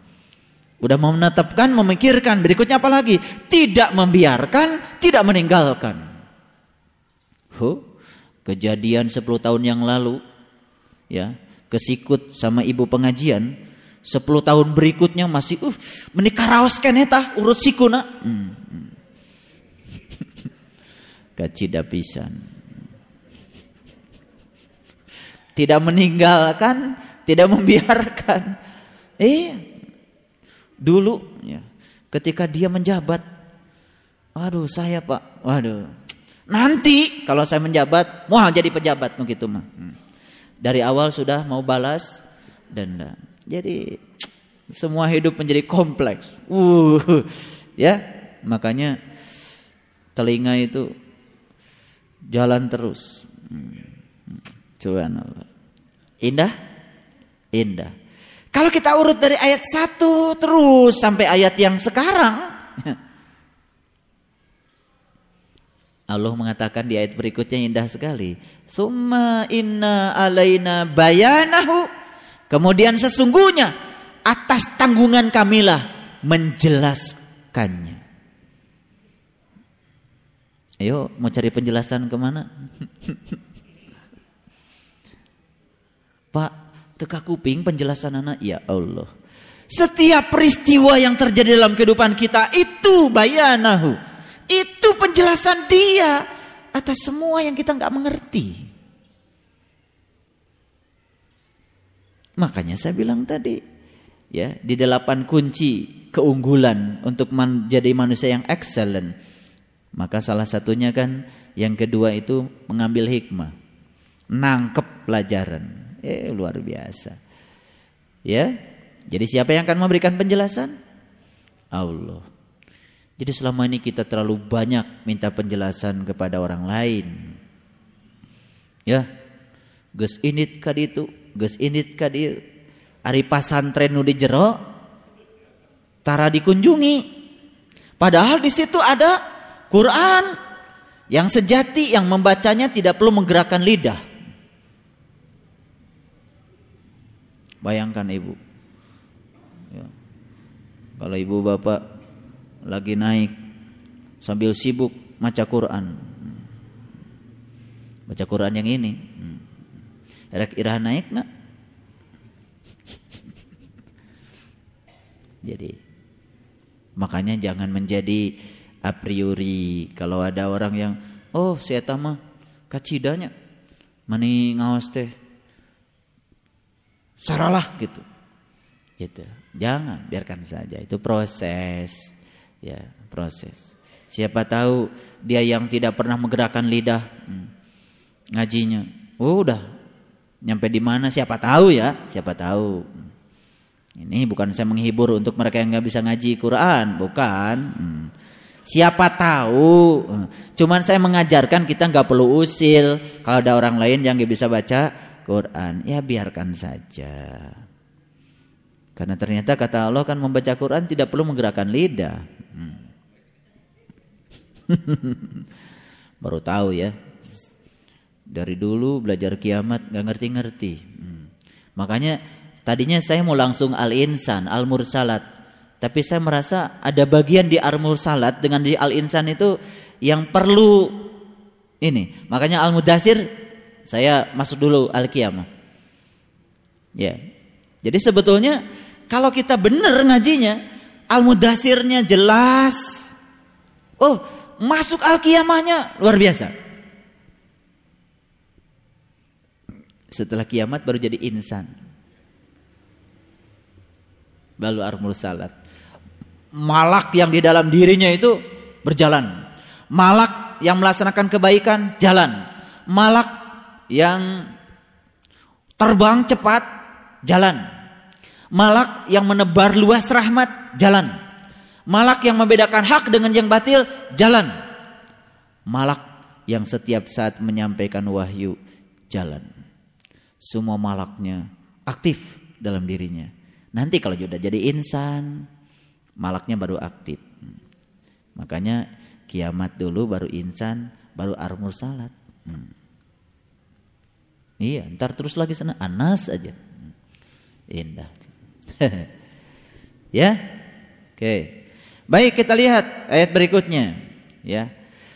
Udah mau menetapkan, memikirkan. Berikutnya apa lagi? Tidak membiarkan, tidak meninggalkan. Huh, kejadian 10 tahun yang lalu. ya Kesikut sama ibu pengajian. 10 tahun berikutnya masih uh menikah raos keneta urut sikuna. Hmm, hmm kacida pisan. Tidak meninggalkan, tidak membiarkan. Eh, dulu ya, ketika dia menjabat. Waduh, saya Pak. Waduh. Nanti kalau saya menjabat, mau jadi pejabat begitu mah. Hmm. Dari awal sudah mau balas denda. Jadi semua hidup menjadi kompleks. Uh, ya, makanya telinga itu jalan terus. Hmm. Subhanallah. Indah? Indah. Kalau kita urut dari ayat 1 terus sampai ayat yang sekarang. Allah mengatakan di ayat berikutnya indah sekali. Summa inna alaina bayanahu. Kemudian sesungguhnya atas tanggungan kamilah menjelaskannya. Ayo mau cari penjelasan ke mana? Pak, teka kuping penjelasan anak ya Allah. Setiap peristiwa yang terjadi dalam kehidupan kita itu bayanahu. Itu penjelasan dia atas semua yang kita nggak mengerti. Makanya saya bilang tadi, ya di delapan kunci keunggulan untuk menjadi manusia yang excellent. Maka salah satunya kan yang kedua itu mengambil hikmah, nangkep pelajaran. Eh luar biasa. Ya. Jadi siapa yang akan memberikan penjelasan? Allah. Jadi selama ini kita terlalu banyak minta penjelasan kepada orang lain. Ya. Gus init kadi itu, gus init kadi ari pasantren nu di jero tara dikunjungi. Padahal di situ ada Quran yang sejati yang membacanya tidak perlu menggerakkan lidah. Bayangkan ibu. Ya. Kalau ibu bapak lagi naik sambil sibuk baca Quran. Baca Quran yang ini. Erek irah naik nak. Jadi makanya jangan menjadi a priori kalau ada orang yang oh saya mah kacidanya mani ngawas teh saralah gitu. Gitu. Jangan, biarkan saja. Itu proses. Ya, proses. Siapa tahu dia yang tidak pernah menggerakkan lidah hmm, ngajinya. Oh, udah nyampe di mana siapa tahu ya, siapa tahu. Ini bukan saya menghibur untuk mereka yang nggak bisa ngaji Quran, bukan. Hmm. Siapa tahu. Cuman saya mengajarkan kita nggak perlu usil. Kalau ada orang lain yang nggak bisa baca, Quran, ya biarkan saja. Karena ternyata kata Allah kan membaca Quran tidak perlu menggerakkan lidah. Hmm. Baru tahu ya. Dari dulu belajar kiamat nggak ngerti-ngerti. Hmm. Makanya tadinya saya mau langsung al-insan, al-mursalat. Tapi saya merasa ada bagian di al-mursalat dengan di al-insan itu yang perlu ini. Makanya al-mudasir saya masuk dulu al-qiyamah. Ya. Jadi sebetulnya kalau kita benar ngajinya, al-mudasirnya jelas. Oh, masuk al-qiyamahnya luar biasa. Setelah kiamat baru jadi insan. Baru armul salat. Malak yang di dalam dirinya itu berjalan. Malak yang melaksanakan kebaikan jalan. Malak yang terbang cepat jalan. Malak yang menebar luas rahmat jalan. Malak yang membedakan hak dengan yang batil jalan. Malak yang setiap saat menyampaikan wahyu jalan. Semua malaknya aktif dalam dirinya. Nanti kalau sudah jadi insan, malaknya baru aktif. Makanya kiamat dulu baru insan, baru armur salat. Hmm. Iya, ntar terus lagi sana Anas aja. Indah. ya? Oke. Baik, kita lihat ayat berikutnya, ya.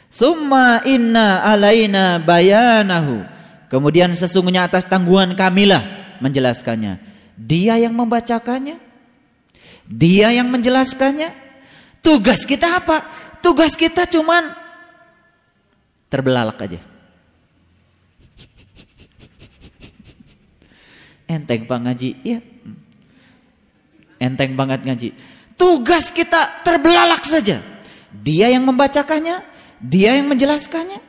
Summa inna alaina bayanahu. Kemudian sesungguhnya atas tanggungan kamilah menjelaskannya. Dia yang membacakannya. Dia yang menjelaskannya. Tugas kita apa? Tugas kita cuman terbelalak aja. Enteng pak ngaji, iya. Enteng banget ngaji. Tugas kita terbelalak saja. Dia yang membacakannya, dia yang menjelaskannya.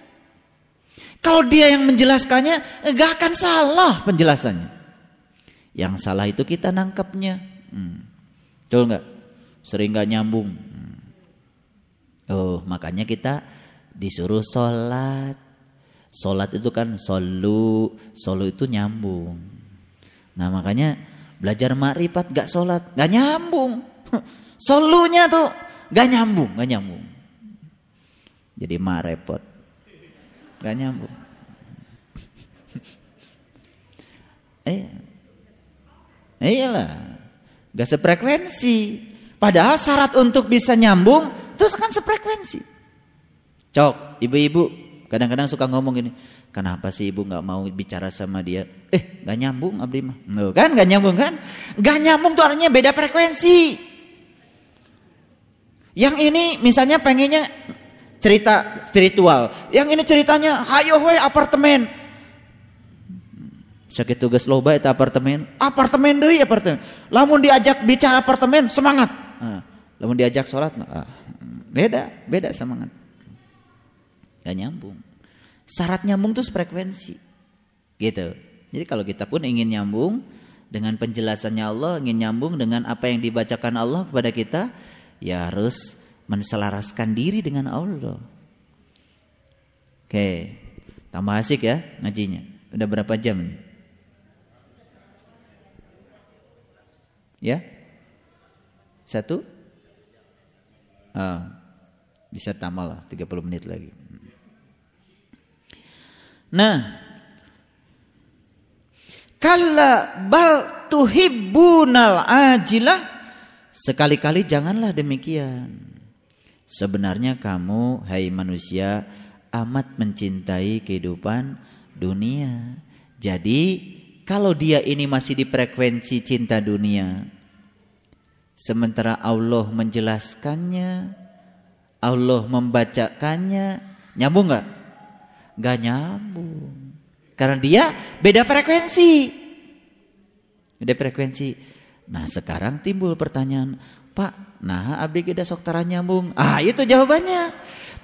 Kalau dia yang menjelaskannya, gak akan salah penjelasannya. Yang salah itu kita nangkepnya. Hmm. Betul nggak? Sering gak nyambung. Hmm. Oh, makanya kita disuruh sholat. Sholat itu kan solu, solu itu nyambung. Nah makanya belajar makrifat gak sholat, gak nyambung. Solunya tuh gak nyambung, gak nyambung. Jadi mak repot. Gak nyambung. eh, iyalah, gak sefrekuensi. Padahal syarat untuk bisa nyambung terus kan sefrekuensi. Cok, ibu-ibu kadang-kadang suka ngomong gini, kenapa sih ibu nggak mau bicara sama dia? Eh, gak nyambung abdi mah. kan gak nyambung kan? Gak nyambung tuh artinya beda frekuensi. Yang ini misalnya pengennya cerita spiritual. Yang ini ceritanya hayo we apartemen. Sakit tugas loba itu apartemen. Apartemen deh apartemen. Lamun diajak bicara apartemen semangat. Nah, lamun diajak sholat ah, beda, beda semangat. Gak nyambung. Syarat nyambung tuh frekuensi. Gitu. Jadi kalau kita pun ingin nyambung dengan penjelasannya Allah, ingin nyambung dengan apa yang dibacakan Allah kepada kita, ya harus menselaraskan diri dengan Allah. Oke, tambah asik ya ngajinya. Udah berapa jam nih? Ya? Satu? Ah, bisa tambah lah 30 menit lagi. Nah, kalla bal tuhibbunal ajilah Sekali-kali janganlah demikian. Sebenarnya kamu, hai manusia, amat mencintai kehidupan dunia. Jadi, kalau dia ini masih di frekuensi cinta dunia, sementara Allah menjelaskannya, Allah membacakannya, nyambung nggak? Gak nyambung. Karena dia beda frekuensi. Beda frekuensi. Nah sekarang timbul pertanyaan, Pak, nah abdi kita sok nyambung. Ah itu jawabannya,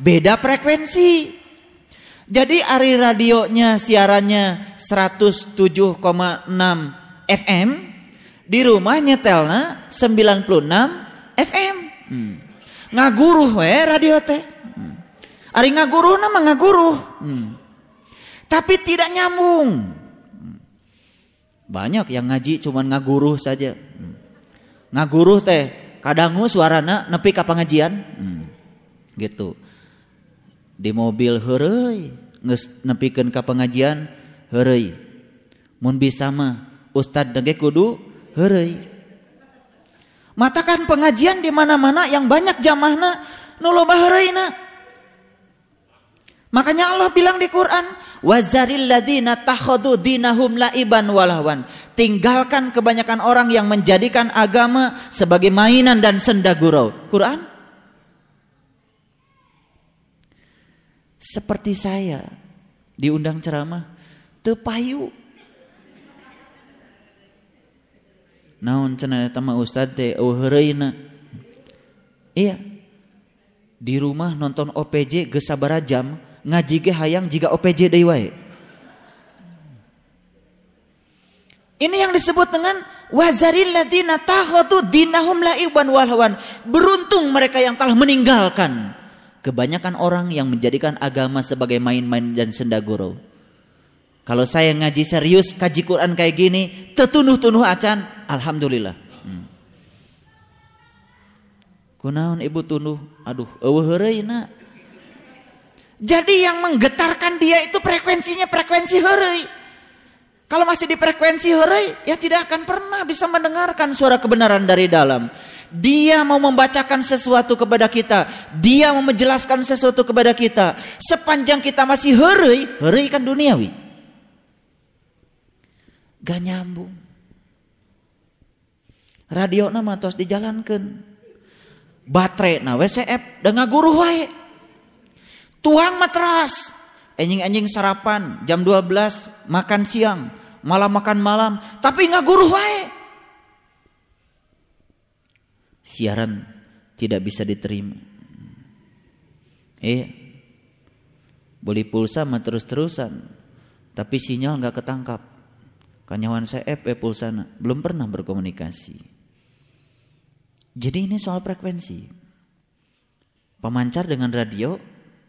beda frekuensi. Jadi ari radionya siarannya 107,6 FM, di rumah nyetelna 96 FM. Hmm. Ngaguruh we radio teh. Hmm. Ari ngaguruh nama ngaguruh. Hmm. Tapi tidak nyambung. Banyak yang ngaji cuman ngaguruh saja. Hmm. Ngaguruh teh kadangu suarana nepi ka pengajian. Hmm. Gitu. Di mobil geus nepikeun ka pengajian heureuy. Mun bisa mah ustad dege kudu heureuy. Matakan pengajian di mana-mana yang banyak jamahna nu loba heureuy Makanya Allah bilang di Quran, wazaril ladina takhadu dinahum laiban walahwan. Tinggalkan kebanyakan orang yang menjadikan agama sebagai mainan dan senda gurau. Quran seperti saya. Diundang ceramah? Tepayu. Naon cenah eta mah ustad teh? Eueureuna iya. Di rumah nonton OPJ geus sabaraha jam ngaji ge hayang jika OPJ deui wae. Ini yang disebut dengan wazaril ladina takhadu dinahum laiban walhawan. Beruntung mereka yang telah meninggalkan kebanyakan orang yang menjadikan agama sebagai main-main dan senda gurau. Kalau saya ngaji serius, kaji Quran kayak gini, tetunuh-tunuh acan, alhamdulillah. Hmm. Ibu tunuh, aduh, eueuh heureuy jadi yang menggetarkan dia itu frekuensinya frekuensi hari. Kalau masih di frekuensi hari, ya tidak akan pernah bisa mendengarkan suara kebenaran dari dalam. Dia mau membacakan sesuatu kepada kita, dia mau menjelaskan sesuatu kepada kita. Sepanjang kita masih hari, hari kan duniawi. Gak nyambung. Radio nama terus dijalankan. Baterai na WCF dengan guru wae tuang matras anjing-anjing sarapan jam 12 makan siang malam makan malam tapi nggak guru wae siaran tidak bisa diterima. Eh, beli pulsa mah terus-terusan, tapi sinyal nggak ketangkap. Kanyawan saya eh, eh pulsana belum pernah berkomunikasi. Jadi ini soal frekuensi. Pemancar dengan radio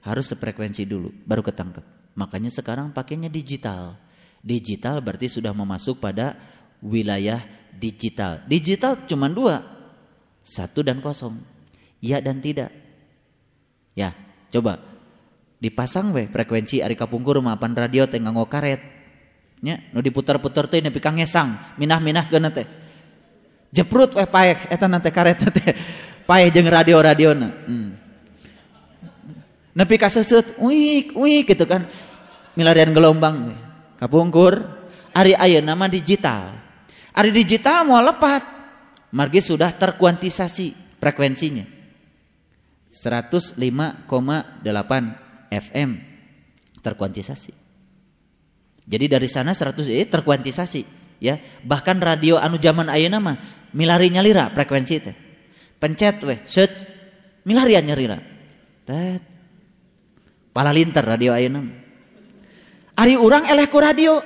harus sefrekuensi dulu, baru ketangkep. Makanya sekarang pakainya digital. Digital berarti sudah memasuk pada wilayah digital. Digital cuma dua, satu dan kosong, ya dan tidak. Ya, coba dipasang weh frekuensi ari kapungkur mapan radio teh nganggo karet. Nya, nu diputar-putar teh nepi ka ngesang, minah-minah geuna teh. Jeprut weh paek eta nanti karet teh. Paeh jeung radio-radiona. Hmm. Nepi ka seusut, wik wik gitu kan. Milarian gelombang kapungkur ari aya nama digital. Ari digital mau lepat. Margi sudah terkuantisasi frekuensinya. 105,8 FM terkuantisasi. Jadi dari sana 100 eh terkuantisasi ya. Bahkan radio anu zaman ayeuna mah milari nyalira frekuensi teh. Pencet weh, search milarian nyalira. Tet. Pala linter radio ayeuna. Ari urang eleh ku radio.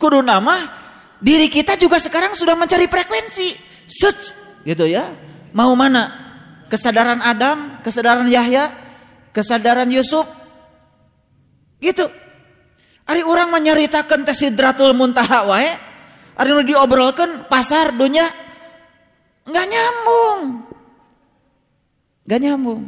Kudu nama diri kita juga sekarang sudah mencari frekuensi. Search gitu ya. Mau mana? Kesadaran Adam, kesadaran Yahya, kesadaran Yusuf. Gitu. Ari orang menyeritakan tes sidratul muntaha wae. Ari nu diobrolkan pasar dunia nggak nyambung. Nggak nyambung.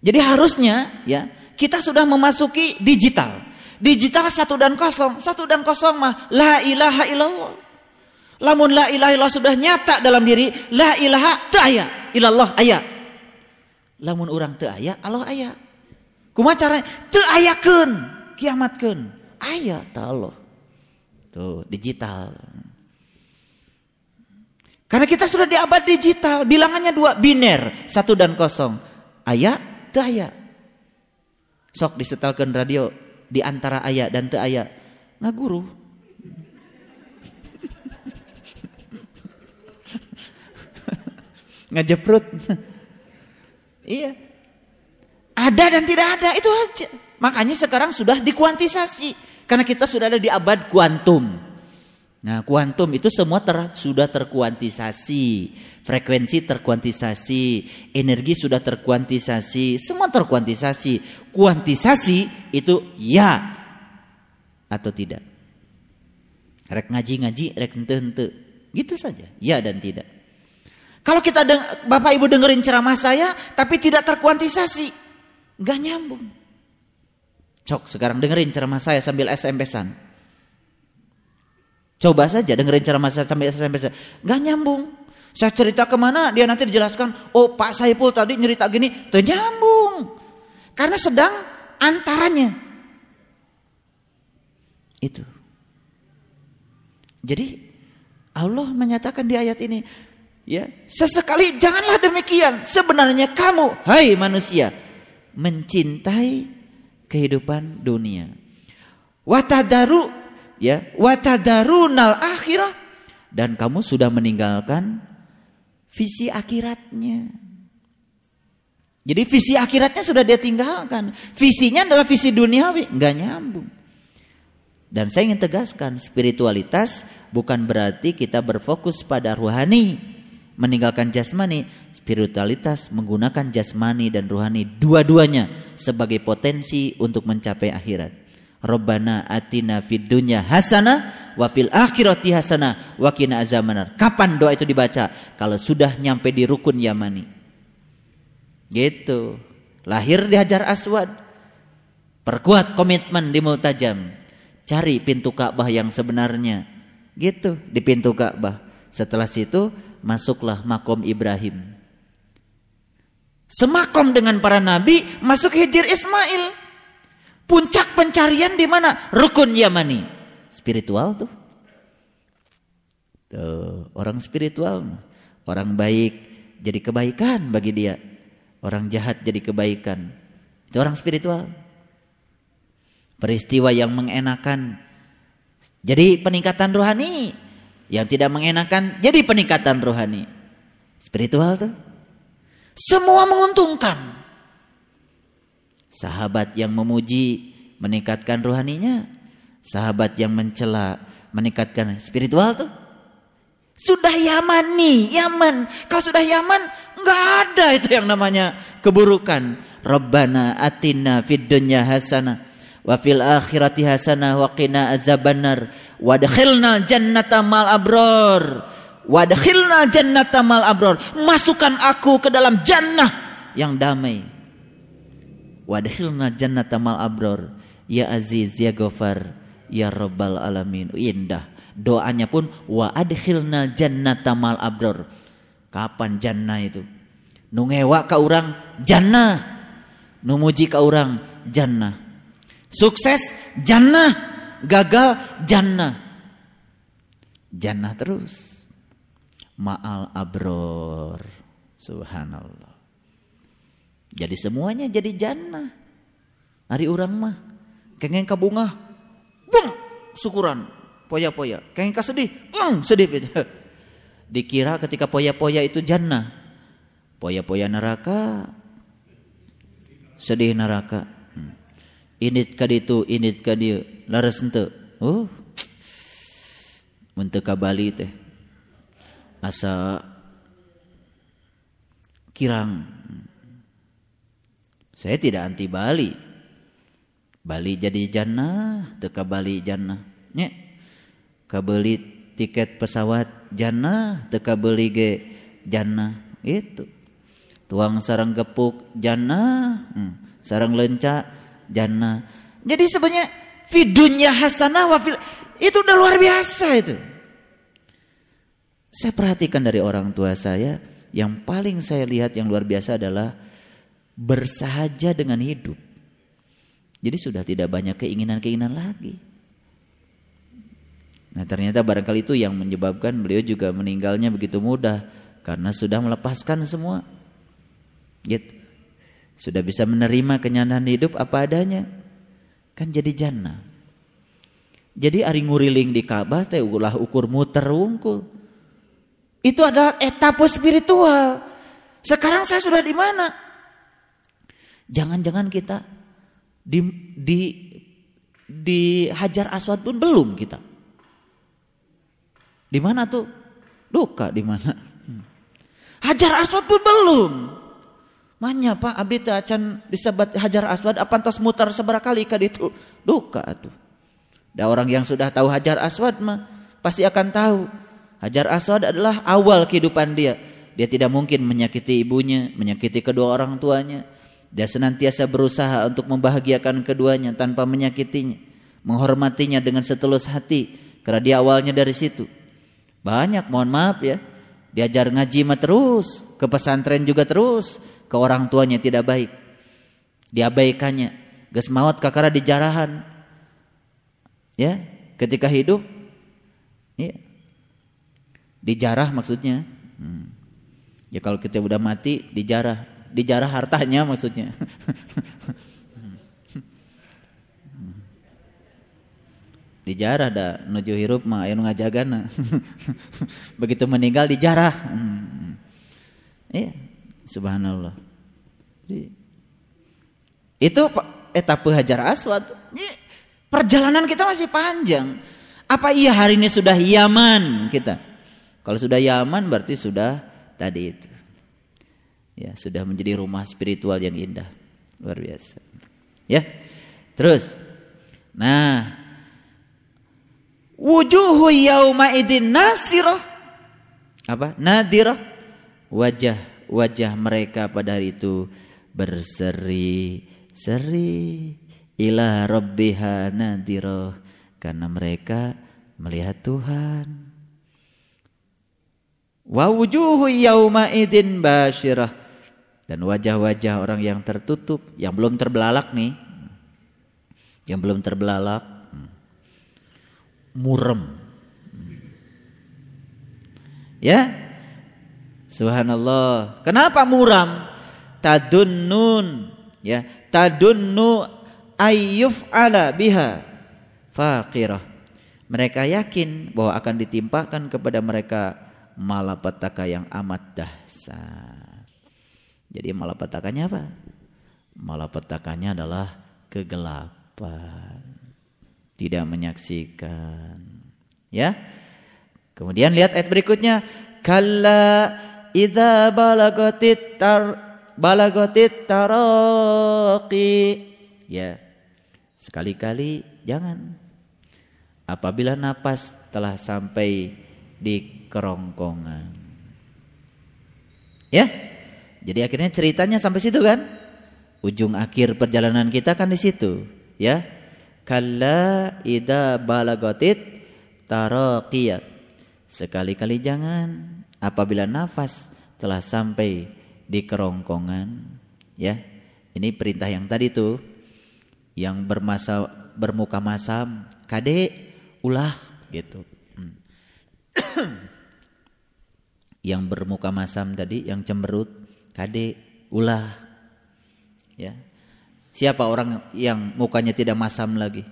Jadi harusnya ya kita sudah memasuki digital. Digital satu dan kosong, satu dan kosong mah la ilaha illallah. Lamun la ilaha illallah sudah nyata dalam diri, la ilaha teu aya, illallah aya. Lamun orang teu aya, Allah aya. Kumaha caranya? Teu ayakeun, kiamatkeun. Aya ta Allah. Tuh, digital. Karena kita sudah di abad digital, bilangannya dua, biner, satu dan kosong. Aya, teu aya. Sok disetelkan radio di antara aya dan teu aya. Ngaguru. ngejeprut. iya. Ada dan tidak ada, itu aja. Makanya sekarang sudah dikuantisasi. Karena kita sudah ada di abad kuantum. Nah, kuantum itu semua ter, sudah terkuantisasi. Frekuensi terkuantisasi, energi sudah terkuantisasi, semua terkuantisasi. Kuantisasi itu ya atau tidak. Rek ngaji-ngaji, rek ente-ente. Gitu saja, ya dan tidak. Kalau kita deng Bapak Ibu dengerin ceramah saya tapi tidak terkuantisasi, nggak nyambung. Cok, sekarang dengerin ceramah saya sambil SMS-an. Coba saja dengerin ceramah saya sambil SMS-an. Nggak nyambung. Saya cerita ke mana dia nanti dijelaskan. Oh Pak Saipul tadi nyerita gini, ternyambung. Karena sedang antaranya. Itu. Jadi Allah menyatakan di ayat ini, Ya, sesekali janganlah demikian. Sebenarnya kamu, hai manusia, mencintai kehidupan dunia. Watadaru ya, watadarunal akhirah dan kamu sudah meninggalkan visi akhiratnya. Jadi visi akhiratnya sudah dia tinggalkan. Visinya adalah visi duniawi, nggak nyambung. Dan saya ingin tegaskan, spiritualitas bukan berarti kita berfokus pada ruhani meninggalkan jasmani, spiritualitas menggunakan jasmani dan ruhani dua-duanya sebagai potensi untuk mencapai akhirat. Robbana atina fid dunya hasana wa fil akhirati hasana wa qina azabannar. Kapan doa itu dibaca? Kalau sudah nyampe di rukun Yamani. Gitu. Lahir di Hajar Aswad. Perkuat komitmen di Multajam. Cari pintu Ka'bah yang sebenarnya. Gitu di pintu Ka'bah. Setelah situ masuklah makom Ibrahim. Semakom dengan para nabi, masuk hijir Ismail. Puncak pencarian di mana? Rukun Yamani. Spiritual tuh. Tuh, orang spiritual. Orang baik jadi kebaikan bagi dia. Orang jahat jadi kebaikan. Itu orang spiritual. Peristiwa yang mengenakan. Jadi peningkatan rohani Yang tidak mengenakan jadi peningkatan rohani. Spiritual tuh. Semua menguntungkan. Sahabat yang memuji meningkatkan rohaninya. Sahabat yang mencela meningkatkan spiritual tuh. Sudah Yaman nih, Yaman. Kalau sudah Yaman, nggak ada itu yang namanya keburukan. Rabbana atina fid dunya hasanah wa fil akhirati hasanah wa qina azabannar wadkhilna jannata mal abror wadkhilna jannata mal abror masukkan aku ke dalam jannah yang damai wadkhilna jannata mal abror ya aziz ya ghafar ya rabbal alamin indah doanya pun wa adkhilna jannata mal abror kapan jannah itu nungewa ka urang jannah Numuji ke orang jannah. Sukses jannah, gagal jannah. Jannah terus. Ma'al abror. Subhanallah. Jadi semuanya jadi jannah. Hari orang mah kengeng ka bunga. Bum, syukuran. Poya-poya. Kengeng ka sedih. Bum, sedih. Dikira ketika poya-poya itu jannah. Poya-poya neraka sedih neraka init kaditu init kadieu laras henteu oh mun ka Bali teh asa kirang saya tidak anti Bali. Bali jadi jannah teu ka Bali jannah. Nya kabeli tiket pesawat jannah teu beli ge jannah. Itu. Tuang sarang gepuk jannah hmm. sarang lenca jannah. Jadi sebenarnya vidunya hasanah wafil itu udah luar biasa itu. Saya perhatikan dari orang tua saya yang paling saya lihat yang luar biasa adalah bersahaja dengan hidup jadi sudah tidak banyak keinginan-keinginan lagi Nah ternyata barangkali itu yang menyebabkan beliau juga meninggalnya begitu mudah karena sudah melepaskan semua. Gitu. Sudah bisa menerima kenyataan hidup apa adanya. Kan jadi jannah. Jadi ari nguriling di Ka'bah teh ulah ukur muter wungkul. Itu adalah etapa spiritual. Sekarang saya sudah di mana? Jangan-jangan kita di di di Hajar Aswad pun belum kita. Di mana tuh? Duka di mana? Hmm. Hajar Aswad pun belum. Manya pak abdi teh acan disebut Hajar Aswad apa tos muter seberapa kali ka itu duka tuh. Da orang yang sudah tahu Hajar Aswad mah pasti akan tahu Hajar Aswad adalah awal kehidupan dia. Dia tidak mungkin menyakiti ibunya, menyakiti kedua orang tuanya. Dia senantiasa berusaha untuk membahagiakan keduanya tanpa menyakitinya, menghormatinya dengan setulus hati karena dia awalnya dari situ. Banyak mohon maaf ya. Diajar ngaji mah terus, ke pesantren juga terus, ke orang tuanya tidak baik. Diabaikannya. Ges maut kakara dijarahan. Ya, ketika hidup ya, dijarah maksudnya. Hmm. Ya kalau kita udah mati dijarah, dijarah hartanya maksudnya. dijarah dah nuju hirup mah aya ngajagana. Begitu meninggal dijarah. Hmm. Iya. Subhanallah. Jadi, itu etapa Hajar Aswad. Perjalanan kita masih panjang. Apa iya hari ini sudah Yaman kita? Kalau sudah Yaman berarti sudah tadi itu. Ya, sudah menjadi rumah spiritual yang indah. Luar biasa. Ya. Terus. Nah, wujuhu yauma idin nasirah. Apa? Nadirah. Wajah wajah mereka pada hari itu berseri-seri ila rabbiha nadiroh karena mereka melihat Tuhan wa wujuhu yauma idin basyirah dan wajah-wajah orang yang tertutup yang belum terbelalak nih yang belum terbelalak murem ya Subhanallah. Kenapa muram? Tadunnun ya, tadunnu ayyuf ala biha faqirah. Mereka yakin bahwa akan ditimpakan kepada mereka malapetaka yang amat dahsyat. Jadi malapetakanya apa? Malapetakanya adalah kegelapan. Tidak menyaksikan. Ya. Kemudian lihat ayat berikutnya, kalla idza balagatit tar balagatit taraqi. Ya. Sekali-kali jangan apabila napas telah sampai di kerongkongan. Ya. Jadi akhirnya ceritanya sampai situ kan? Ujung akhir perjalanan kita kan di situ, ya. Kalla ida balagatit taraqiyat. Sekali-kali jangan apabila nafas telah sampai di kerongkongan, ya. Ini perintah yang tadi tuh yang bermasa bermuka masam, kade ulah gitu. Hmm. yang bermuka masam tadi, yang cemberut, kade, ulah. Ya. Siapa orang yang mukanya tidak masam lagi?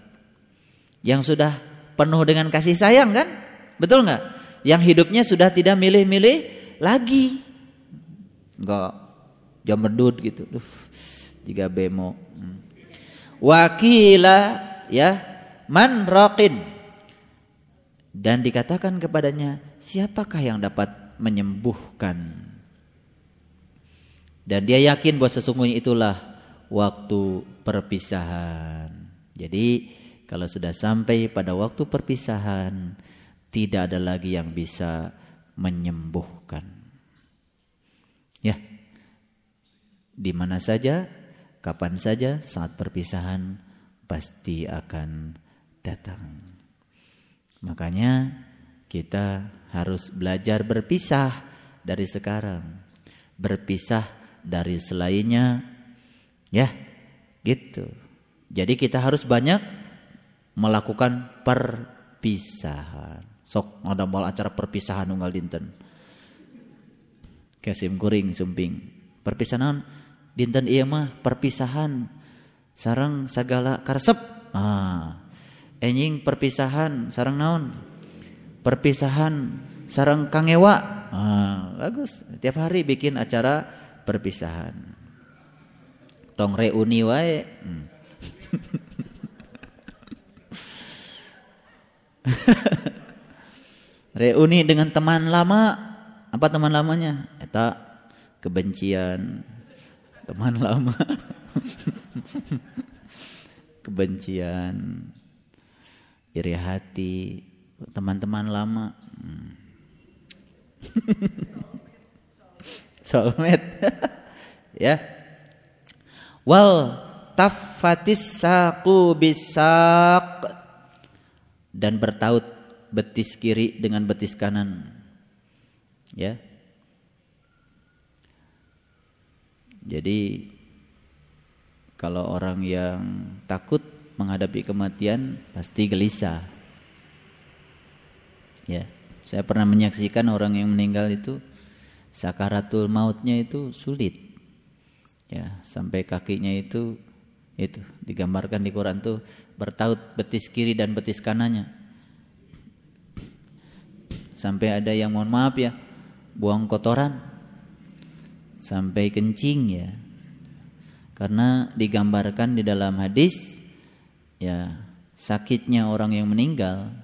Yang sudah penuh dengan kasih sayang kan? Betul nggak? Yang hidupnya sudah tidak milih-milih lagi. Enggak jam berdut gitu. Duh, jika bemo. Hmm. Wakila ya man raqin dan dikatakan kepadanya siapakah yang dapat menyembuhkan. Dan dia yakin bahwa sesungguhnya itulah waktu perpisahan. Jadi kalau sudah sampai pada waktu perpisahan tidak ada lagi yang bisa menyembuhkan. Ya. Di mana saja, kapan saja saat perpisahan pasti akan datang. Makanya kita harus belajar berpisah dari sekarang. Berpisah dari selainnya. Ya, gitu. Jadi kita harus banyak melakukan perpisahan. Sok ada mal acara perpisahan unggal dinten. Kasim kuring sumping. Perpisahan dinten iya mah perpisahan sarang segala karsep. Ah. Enjing perpisahan sarang naon? perpisahan sarang kangewa. Ah, bagus. Tiap hari bikin acara perpisahan. Tong reuni wae. Hmm. reuni dengan teman lama. Apa teman lamanya? Eta kebencian. Teman lama. kebencian. Iri hati, teman-teman lama. Hmm. Soulmate. ya. Wal tafatis saku bisak dan bertaut betis kiri dengan betis kanan. Ya. Jadi kalau orang yang takut menghadapi kematian pasti gelisah. Ya, saya pernah menyaksikan orang yang meninggal itu sakaratul mautnya itu sulit. Ya, sampai kakinya itu itu digambarkan di Quran tuh bertaut betis kiri dan betis kanannya. Sampai ada yang mohon maaf ya, buang kotoran sampai kencing ya. Karena digambarkan di dalam hadis ya sakitnya orang yang meninggal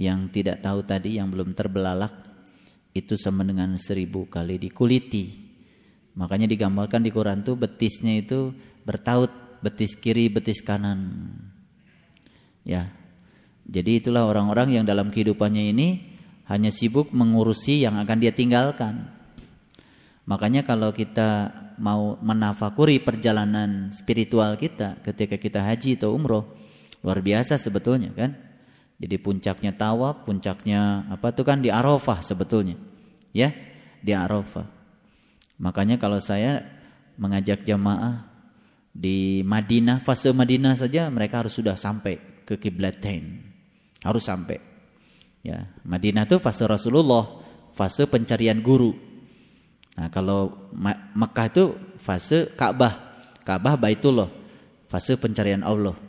yang tidak tahu tadi yang belum terbelalak itu sama dengan seribu kali dikuliti. Makanya digambarkan di Quran tuh betisnya itu bertaut betis kiri betis kanan. Ya. Jadi itulah orang-orang yang dalam kehidupannya ini hanya sibuk mengurusi yang akan dia tinggalkan. Makanya kalau kita mau menafakuri perjalanan spiritual kita ketika kita haji atau umroh, luar biasa sebetulnya kan. Jadi puncaknya tawaf, puncaknya apa tuh kan di Arafah sebetulnya. Ya, di Arafah. Makanya kalau saya mengajak jamaah di Madinah, fase Madinah saja mereka harus sudah sampai ke kiblatain. Harus sampai. Ya, Madinah itu fase Rasulullah, fase pencarian guru. Nah, kalau Mekah itu fase Ka'bah. Ka'bah Baitullah, fase pencarian Allah.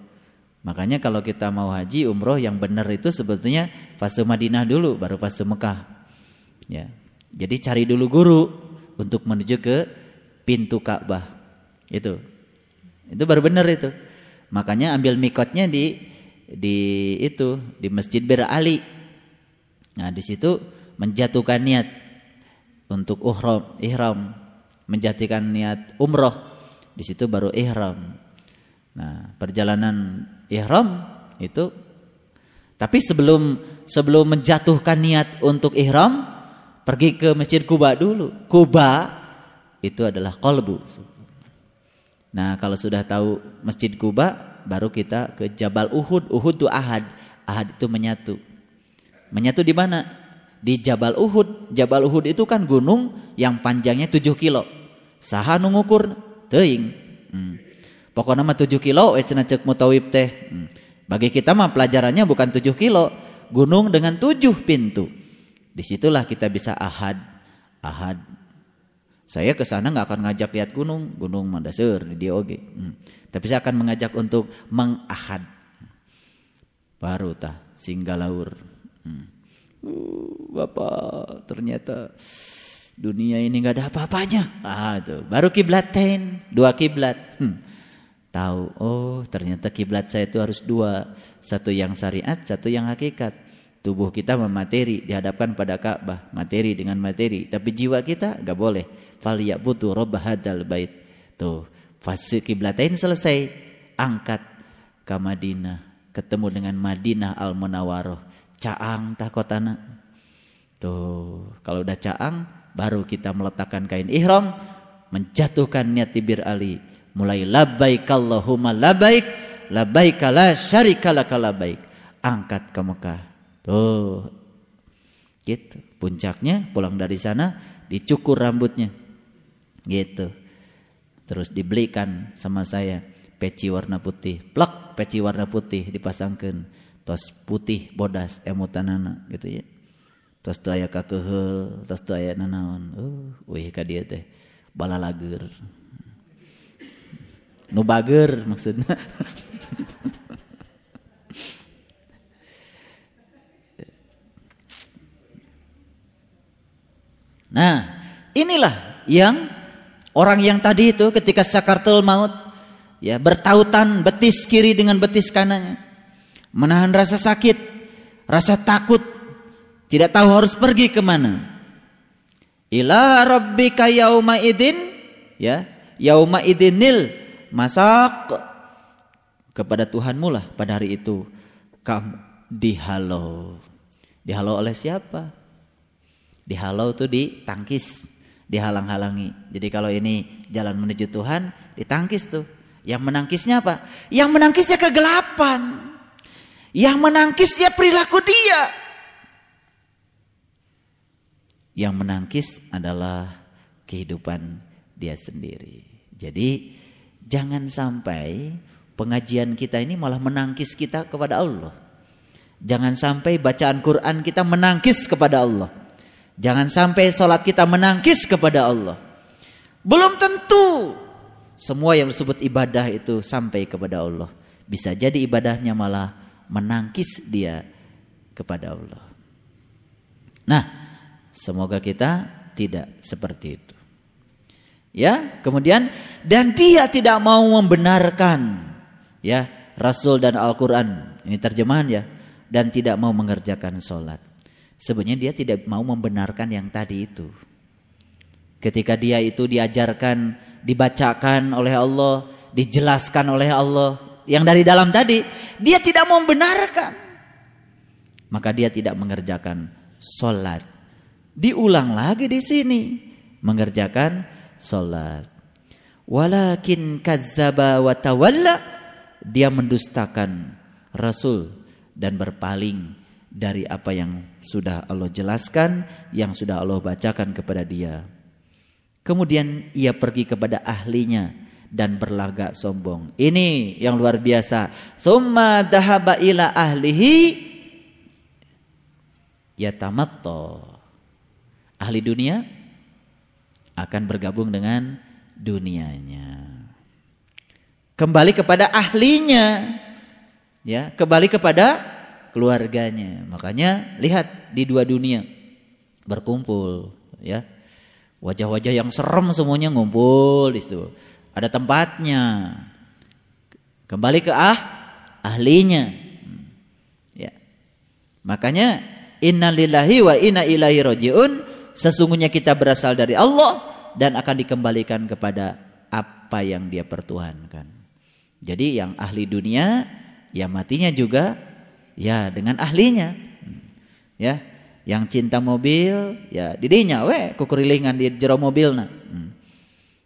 Makanya kalau kita mau haji umroh yang benar itu sebetulnya fase Madinah dulu baru fase Mekah. Ya. Jadi cari dulu guru untuk menuju ke pintu Ka'bah. Itu. Itu baru benar itu. Makanya ambil mikotnya di di itu di Masjid Bir Ali. Nah, di situ menjatuhkan niat untuk uhram, ihram, menjatuhkan niat umroh. Di situ baru ihram. Nah, perjalanan ihram itu tapi sebelum sebelum menjatuhkan niat untuk ihram pergi ke Masjid Kuba dulu. Kuba itu adalah kolbu. Nah, kalau sudah tahu Masjid Kuba baru kita ke Jabal Uhud. Uhud itu Ahad. Ahad itu menyatu. Menyatu di mana? Di Jabal Uhud. Jabal Uhud itu kan gunung yang panjangnya 7 kilo. Saha nungukur teuing. Hmm. Pokoknya mah 7 kilo eh cek mutawib teh. Hmm. Bagi kita mah pelajarannya bukan 7 kilo, gunung dengan 7 pintu. Di situlah kita bisa ahad. Ahad. Saya ke sana nggak akan ngajak lihat gunung, gunung Mandasur di dia oge. Hmm. Tapi saya akan mengajak untuk mengahad. Baru tah singgalaur. Hmm. Uh, Bapak ternyata dunia ini nggak ada apa-apanya. Ah, tuh. Baru kiblatain, dua kiblat. Hmm tahu oh ternyata kiblat saya itu harus dua satu yang syariat satu yang hakikat. Tubuh kita memateri dihadapkan pada Ka'bah materi dengan materi. Tapi jiwa kita nggak boleh. Fal butuh robbah hadal bait. Tuh fase kiblatain selesai angkat ke Madinah ketemu dengan Madinah al Munawwaroh caang tak kotana tuh kalau udah caang baru kita meletakkan kain ihram menjatuhkan niat tibir Ali mulai labbaik Allahumma labbaik labbaik la syarika laka labbaik. Angkat ke Mekah. Tuh. Gitu. Puncaknya pulang dari sana dicukur rambutnya. Gitu. Terus dibelikan sama saya peci warna putih. Plak peci warna putih dipasangkan. Tos putih bodas emutanana gitu ya. Tos tu aya kakehel tos tu aya nanaon. Uh wih ka dieu teh. Balalager nu bager maksudnya Nah, inilah yang orang yang tadi itu ketika sakartul maut ya bertautan betis kiri dengan betis kanannya. Menahan rasa sakit, rasa takut, tidak tahu harus pergi ke mana. Ila rabbika yauma idin ya, yauma idinil masak kepada Tuhanmu lah pada hari itu kamu dihalau. Dihalau oleh siapa? Dihalau tuh ditangkis, dihalang-halangi. Jadi kalau ini jalan menuju Tuhan, ditangkis tuh. Yang menangkisnya apa? Yang menangkisnya kegelapan. Yang menangkisnya perilaku dia. Yang menangkis adalah kehidupan dia sendiri. Jadi Jangan sampai pengajian kita ini malah menangkis kita kepada Allah. Jangan sampai bacaan Quran kita menangkis kepada Allah. Jangan sampai sholat kita menangkis kepada Allah. Belum tentu semua yang disebut ibadah itu sampai kepada Allah. Bisa jadi ibadahnya malah menangkis dia kepada Allah. Nah, semoga kita tidak seperti itu. Ya, kemudian dan dia tidak mau membenarkan ya Rasul dan Al-Qur'an. Ini terjemahan ya. Dan tidak mau mengerjakan sholat. Sebenarnya dia tidak mau membenarkan yang tadi itu. Ketika dia itu diajarkan, dibacakan oleh Allah, dijelaskan oleh Allah yang dari dalam tadi, dia tidak mau membenarkan. Maka dia tidak mengerjakan sholat. Diulang lagi di sini mengerjakan salat. Walakin kazzaba wa tawalla dia mendustakan Rasul dan berpaling dari apa yang sudah Allah jelaskan, yang sudah Allah bacakan kepada dia. Kemudian ia pergi kepada ahlinya dan berlagak sombong. Ini yang luar biasa. Summa dahaba ila ahlihi yatamatto. Ahli dunia akan bergabung dengan dunianya. Kembali kepada ahlinya. ya kembali kepada keluarganya. Makanya lihat di dua dunia berkumpul ya. Wajah-wajah yang serem semuanya ngumpul di situ. Ada tempatnya. Kembali ke ah ahlinya. Ya. Makanya innalillahi wa inna ilaihi rajiun sesungguhnya kita berasal dari Allah dan akan dikembalikan kepada apa yang dia pertuhankan. Jadi yang ahli dunia ya matinya juga ya dengan ahlinya. Ya, yang cinta mobil ya didinya we kukurilingan di jero mobil nah hmm.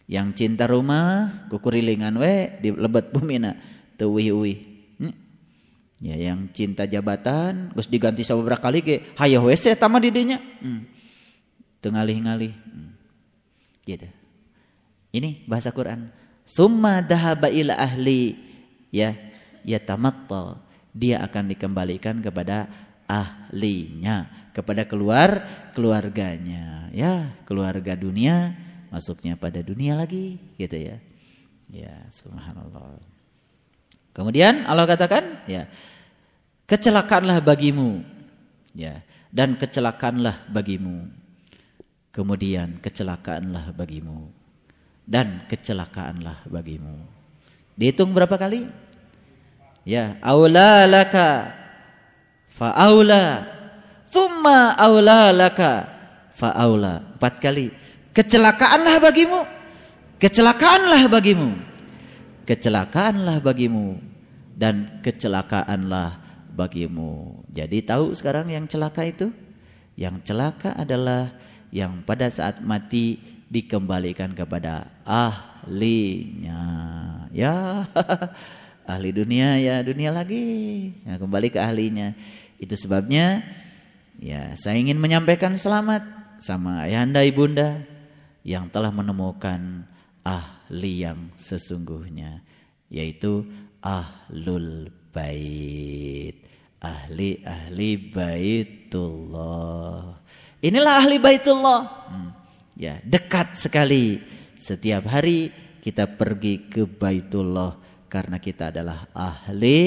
yang cinta rumah kukurilingan we di lebet bumina teuwih-uwih hmm. ya yang cinta jabatan terus diganti beberapa kali ke hayah we saya tama didinya hmm. Tengalih-ngalih hmm. gitu. Ini bahasa Quran. Summa dahaba ila ahli. Ya ya tamatta. Dia akan dikembalikan kepada ahlinya. Kepada keluar keluarganya. Ya keluarga dunia masuknya pada dunia lagi. Gitu ya. Ya subhanallah. Kemudian Allah katakan ya kecelakaanlah bagimu. Ya dan kecelakaanlah bagimu kemudian kecelakaanlah bagimu dan kecelakaanlah bagimu dihitung berapa kali ya aula laka fa aula Thumma aula laka fa'aula. Empat kali. Kecelakaanlah bagimu. Kecelakaanlah bagimu. Kecelakaanlah bagimu. Dan kecelakaanlah bagimu. Jadi tahu sekarang yang celaka itu? Yang celaka adalah yang pada saat mati dikembalikan kepada ahlinya. Ya, ahli dunia ya dunia lagi. Ya, kembali ke ahlinya. Itu sebabnya Ya, saya ingin menyampaikan selamat sama ayahanda ibunda yang telah menemukan ahli yang sesungguhnya yaitu ahlul bait. Ahli-ahli baitullah. Inilah ahli baitullah. Hmm. Ya, dekat sekali. Setiap hari kita pergi ke baitullah karena kita adalah ahli